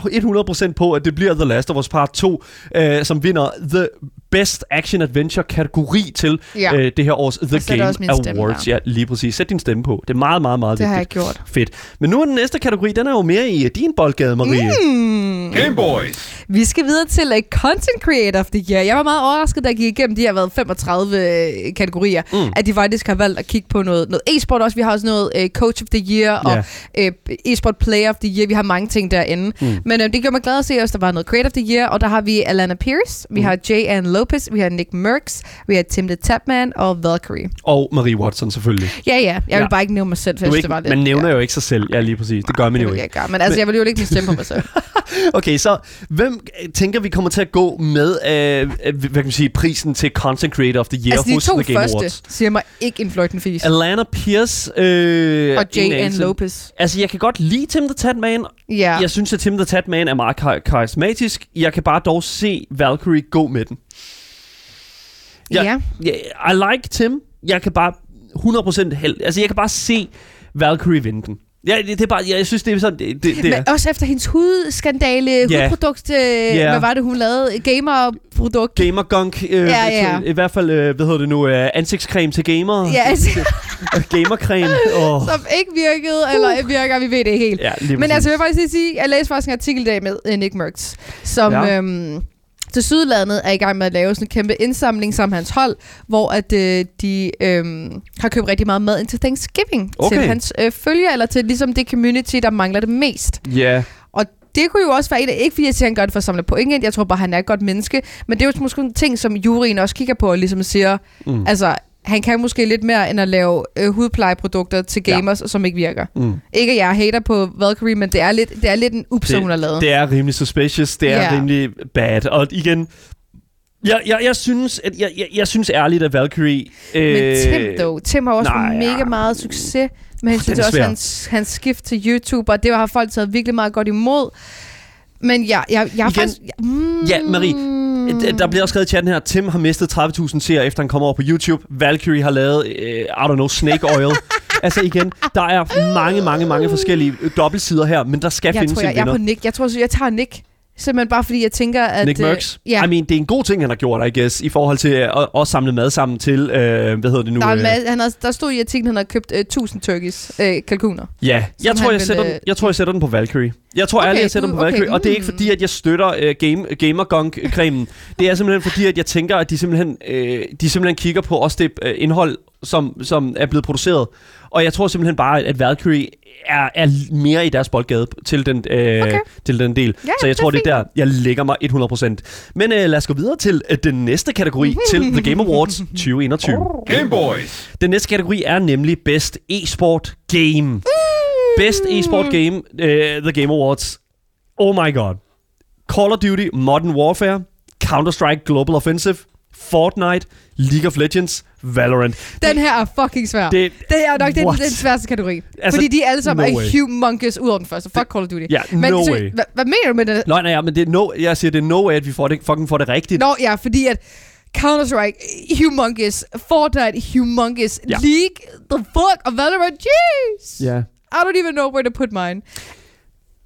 100% på, at det bliver The Last of Us Part 2, øh, som vinder The Best Action Adventure kategori til Ja. øh, det her års The Game også min stemme Awards. Ja, lige præcis. Sæt din stemme på. Det er meget, meget, meget Det har jeg vigtigt. gjort. Fedt. Men nu er den næste kategori, den er jo mere i din boldgade, Marie. Mm. Game Boys. Vi skal videre til uh, Content Creator of the Year. Jeg var meget overrasket, da jeg gik igennem de her været 35 øh, kategorier, mm. at de faktisk har valgt at kigge på noget, noget e-sport også. Vi har også noget øh, Coach of the Year og øh, e-sport Player of the Year. Vi har mange ting derinde. Mm. Men øh, det gør mig glad at se også, der var noget Creator of the Year, og der har vi Alana Pierce, vi har Jay Ann Lopez, vi har Nick Merckx, vi har Tim the Tapman og Valkyrie. Og Marie Watson selvfølgelig. Ja, ja. Jeg vil Ja. bare ikke nævne mig selv, for jeg ikke, det var lidt... man nævner ja. jo ikke sig selv. Ja, lige præcis. Det gør man det jo jeg ikke. ikke gøre. Men altså, jeg vil jo ikke min stemme på mig selv. Okay, så hvem tænker vi kommer til at gå med øh, øh, hvad kan man sige, prisen til Content Creator of the Year altså, de hos to The Game første Awards? siger mig ikke en fløjten fis. Alana Pierce øh, Og anelse. Lopez. Altså, jeg kan godt lide Tim the Tatman. Ja. Jeg synes, at Tim the Tatman er meget kar- karismatisk. Jeg kan bare dog se Valkyrie gå med den. Jeg, Ja. jeg, I like Tim. Jeg kan bare 100% held. Altså, jeg kan bare se Valkyrie vinde den. Ja, det, det er bare, jeg, jeg synes, det er sådan, det, det, det Men er. også efter hendes hudskandale, Ja. hudprodukt, øh, Ja. hvad var det, hun lavede? Gamerprodukt. Gamer gunk, øh, Ja, ja. I hvert fald, øh, hvad hedder det nu, øh, ansigtscreme til gamere. Ja, altså, Gamercreme. Oh. som ikke virkede, eller virker, vi ved det ikke helt. Ja, Men altså, jeg vil faktisk lige sige, jeg læste faktisk en artikel i dag med øh, Nick Merckx, som Ja. ja. øhm, til Sydlandet er i gang med at lave sådan en kæmpe indsamling sammen med hans hold, hvor at øh, de øhm, har købt rigtig meget mad ind til Thanksgiving Okay. til hans øh, følgere, eller til ligesom det community, der mangler det mest. Ja, Og det kunne jo også være et af, ikke fordi jeg siger, at han gør det for at samle point ind, jeg tror bare, han er et godt menneske, men det er jo måske en ting, som juryen også kigger på, og ligesom siger, mm. altså, han kan måske lidt mere end at lave øh, hudplejeprodukter til Ja. gamers, ja. som ikke virker. mm. Ikke at jeg er hater på Valkyrie, men det er lidt, det er lidt en ups, Det- hun har lavet. Det er rimelig suspicious. Det er Ja. rimelig bad. Og igen, jeg, jeg, jeg, synes, at, jeg, jeg, jeg synes ærligt, at Valkyrie... Øh, men Tim, dog. Tim har også nej, mega ja. meget succes Den er til også hans, hans skift til YouTube, og det har folk taget virkelig meget godt imod. Men jeg, jeg, jeg er Igen- faktisk... Mm, Ja, Marie, d- Der bliver også skrevet i chatten her, Tim har mistet 30.000 seere, efter han kommer over på YouTube. Valkyrie har lavet, øh, I don't know, snake oil. altså igen, der er mange, mange, mange forskellige dobbeltsider her, men der skal jeg findes tror, jeg, en jeg er vinder. på Nick. Jeg tror, jeg tager Nick. Simpelthen bare fordi jeg tænker, at... Nick øh, Merckx. ja. I mean, det er en god ting, han har gjort, I guess, i forhold til at at samle mad sammen til, øh, hvad hedder det nu? Der, er øh, masse, han har, der stod i artiklen, han har købt øh, 1000 turkeys, øh, kalkuner. Ja, jeg tror jeg, vil, sætter øh, den, jeg tror, jeg sætter den på Valkyrie. Jeg tror Okay, ærligt, jeg sætter den på du- okay, Valkyrie, og det er ikke mm. fordi, at jeg støtter uh, game, Gamergunk-cremen. det er simpelthen fordi, at jeg tænker, at de simpelthen, øh, de simpelthen kigger på også det øh, indhold, som, som er blevet produceret. Og jeg tror simpelthen bare, at Valkyrie er, er mere i deres boldgade til den, øh, Okay. til den del. Ja, Så jeg det tror, det er der, jeg lægger mig 100%. Men øh, lad os gå videre til øh, den næste kategori til The Game Awards 2021. Game Boys. Den næste kategori er nemlig Best E-Sport Game. Best E-Sport Game, uh, The Game Awards. Oh my god. Call of Duty Modern Warfare, Counter-Strike Global Offensive, Fortnite, League of Legends, Valorant. Den her er fucking svær. Det- Det, er nok den, den sværeste kategori. Altså, fordi de alle sammen no er way. humongous ud over den første. Fuck Call of Duty. Ja, Men no så- way. Hvad, hvad mener du med det? Nej, nej, ja, men det er no, jeg siger, det er no way, at vi får det, fucking får det rigtigt. Nå ja, fordi at Counter-Strike, humongous. Fortnite, humongous. Ja. League, the fuck, og Valorant, jeez. Ja. I don't even know where to put mine.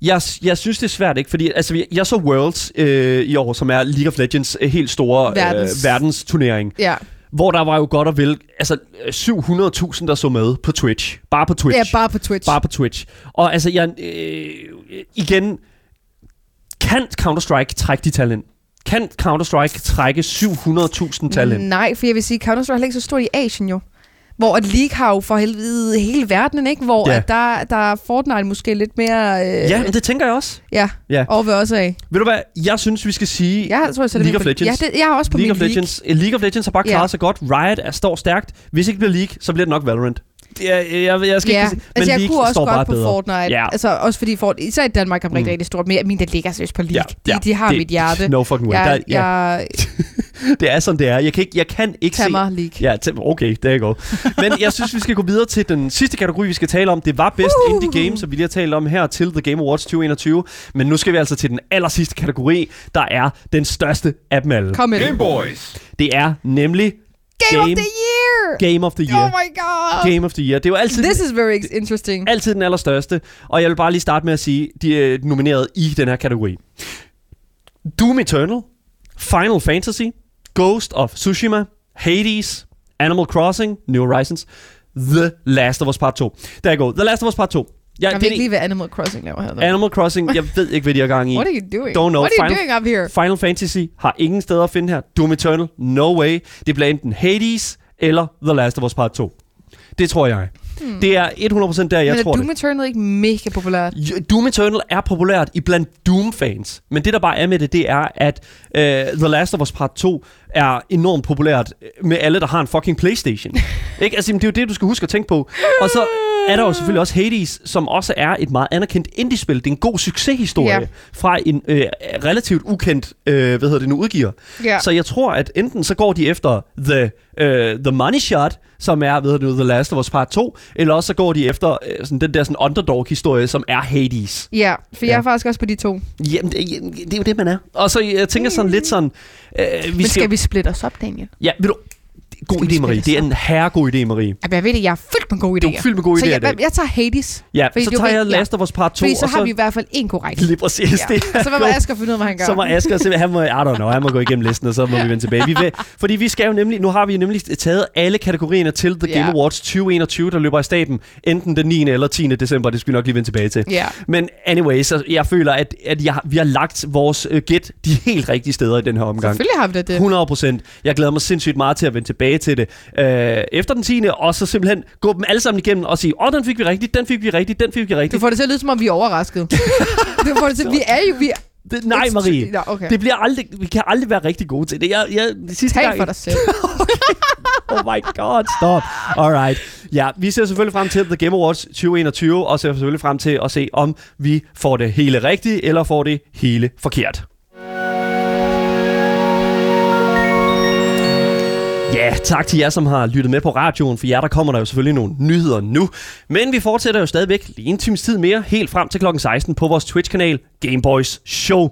Jeg, jeg synes, det er svært, ikke? Fordi altså, vi- jeg så Worlds øh, i år, som er League of Legends øh, helt store Verdens- øh, verdensturnering. Ja, Hvor der var jo godt og vel altså, øh, 700.000, der så med på Twitch. Bare på Twitch. ja bare på Twitch. Bare på Twitch. Og altså, jeg, øh, igen, kan Counter-Strike trække de tal ind? Kan Counter-Strike trække 700.000 tal ind? Nej, for jeg vil sige, Counter-Strike er ikke så stort i Asien jo. Hvor at League har jo for helvede hele verdenen, ikke? Hvor Ja. ja. at der, der er Fortnite måske lidt mere... Øh, Ja, men det tænker jeg også. ja. Ja. Og vil også af. Ved du hvad, jeg synes, vi skal sige... Jeg tror, jeg League of Legends. Ja, det, jeg har også på League min of Legends. League. League of Legends har bare Ja. klaret sig godt. Riot er, står stærkt. Hvis ikke det bliver League, så bliver det nok Valorant. Jeg, jeg, jeg, jeg skal Ja, ikke sige, men altså jeg League kunne også står bare godt på bedre. Fortnite. Ja. Altså også fordi Fort, især i Danmark er rigtig, Mm. rigtig stort. Men min, der ligger seriøst på League. Ja, de, ja, de har det- mit hjerte. No fucking way. Jeg, der, ja, jeg det er sådan, det er. Jeg kan ikke, jeg kan ikke se... mig League. Ja, okay, der går. Men jeg synes, vi skal gå videre til den sidste kategori, vi skal tale om. Det var Best Uh. Indie Game, som vi lige har talt om her til The Game Awards 2021. Men nu skal vi altså til den aller sidste kategori, der er den største af dem alle. Kom med Game det. Boys. Det er nemlig Game, Game- of the Year! Game of the Oh Year. my god! Game of the Year. Det er jo altid, This is very interesting. altid den allerstørste. Og jeg vil bare lige starte med at sige, de er nomineret i den her kategori. Doom Eternal, Final Fantasy, Ghost of Tsushima, Hades, Animal Crossing, New Horizons, The Last of Us Part 2. Der er go. The Last of Us Part 2. Ja, Jeg ved det ikke er lige, hvad Animal Crossing laver her. Animal Crossing, jeg ved ikke, hvad de har gang i. What are you doing? Don't know. What are you Final- doing up here? Final Fantasy har ingen steder at finde her. Doom Eternal, no way. Det bliver enten Hades eller The Last of Us Part 2. Det tror jeg. Hmm. Det er 100% der, jeg Men tror er det. Doom Eternal ikke mega populært? Doom Eternal er populært i blandt Doom-fans. Men det, der bare er med det, det er, at uh, The Last of Us Part 2 er enormt populært med alle, der har en fucking Playstation. ikke? Altså, det er jo det, du skal huske at tænke på. Og så er der jo selvfølgelig også Hades, som også er et meget anerkendt indie-spil. Det er en god succeshistorie Ja. fra en øh, relativt ukendt, øh, hvad hedder det nu, udgiver. Ja. Så jeg tror, at enten så går de efter The, øh, the Money Shot, som er ved nu, The Last of Us Part 2, eller også så går de efter øh, sådan den der sådan underdog-historie, som er Hades. Ja, for Ja. jeg er faktisk også på de to. Jamen, det, det er jo det, man er. Og så jeg tænker sådan lidt sådan... Øh, vi Men skal vi splitter os op, Daniel? Ja, ved du... God idé, Marie. Det er en herregod idé, Marie. Jamen, jeg ved det, jeg er fyldt med gode Du idéer. er fyldt med gode så idéer i jeg, jeg tager Hades. Ja, så er tager jeg. Last of Us Part 2, Fordi så og har vi i hvert fald en korrekt. Lige præcis, Ja. det er Så må. Asger finde ud af, hvad han gør. Så må Asger simpelthen, han må, I don't know, han må gå igennem listen, og så må vi vende tilbage. Vi vil, fordi vi skal jo nemlig, nu har vi nemlig taget alle kategorierne til The Game Ja. Awards 2021, der løber i staben, enten den 9. eller 10. december, det skal vi nok lige vende tilbage til. Ja. Men anyway, så jeg føler, at, at jeg, vi har lagt vores uh, gæt de helt rigtige steder i den her omgang. Selvfølgelig har vi det. 100 procent. Jeg glæder mig sindssygt meget til at vende tilbage til det øh, efter den 10. Og så simpelthen gå dem alle sammen igennem og sige, åh, oh, den fik vi rigtigt, den fik vi rigtigt, den fik vi Du rigtigt. får det til at lyde, som om vi er overrasket. du får det til, vi er jo... Vi er, Det, nej, Marie. Nå, okay. Det bliver aldrig, vi kan aldrig være rigtig gode til det. Jeg, jeg, det sidste Tal gang, for dig selv. Oh my god, stop. Alright. Ja, vi ser selvfølgelig frem til The Game Awards 2021, og ser selvfølgelig frem til at se, om vi får det hele rigtigt, eller får det hele forkert. Ja, tak til jer, som har lyttet med på radioen. For jer, der kommer der jo selvfølgelig nogle nyheder nu. Men vi fortsætter jo stadigvæk lige en times tid mere, helt frem til klokken 16 på vores Twitch-kanal Gameboys Show.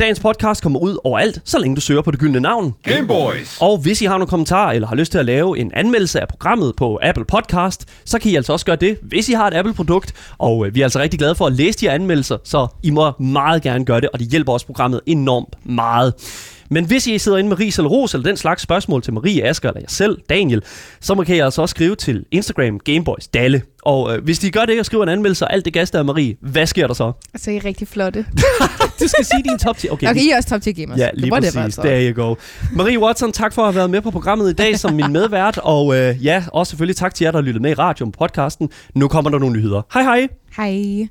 Dagens podcast kommer ud overalt, så længe du søger på det gyldne navn. Game Boys. Og hvis I har nogle kommentarer, eller har lyst til at lave en anmeldelse af programmet på Apple Podcast, så kan I altså også gøre det, hvis I har et Apple-produkt. Og øh, vi er altså rigtig glade for at læse de her anmeldelser, så I må meget gerne gøre det, og det hjælper også programmet enormt meget. Men hvis I sidder inde med ris eller ros, eller den slags spørgsmål til Marie, Asger eller jeg selv, Daniel, så må kan I altså også skrive til Instagram Gameboys Dalle. Og øh, hvis de gør det og skriver en anmeldelse og alt det gas der er Marie, hvad sker der så? Så I er rigtig flotte. Du skal sige din top 10. Okay, Okay, I er også top 10 gamers. Ja, lige Whatever, præcis. altså. There you go. Marie Watson, tak for at have været med på programmet i dag som min medvært. Og øh, ja, også selvfølgelig tak til jer, der har lyttet med i radioen podcasten. Nu kommer der nogle nyheder. Hej hej! Hej.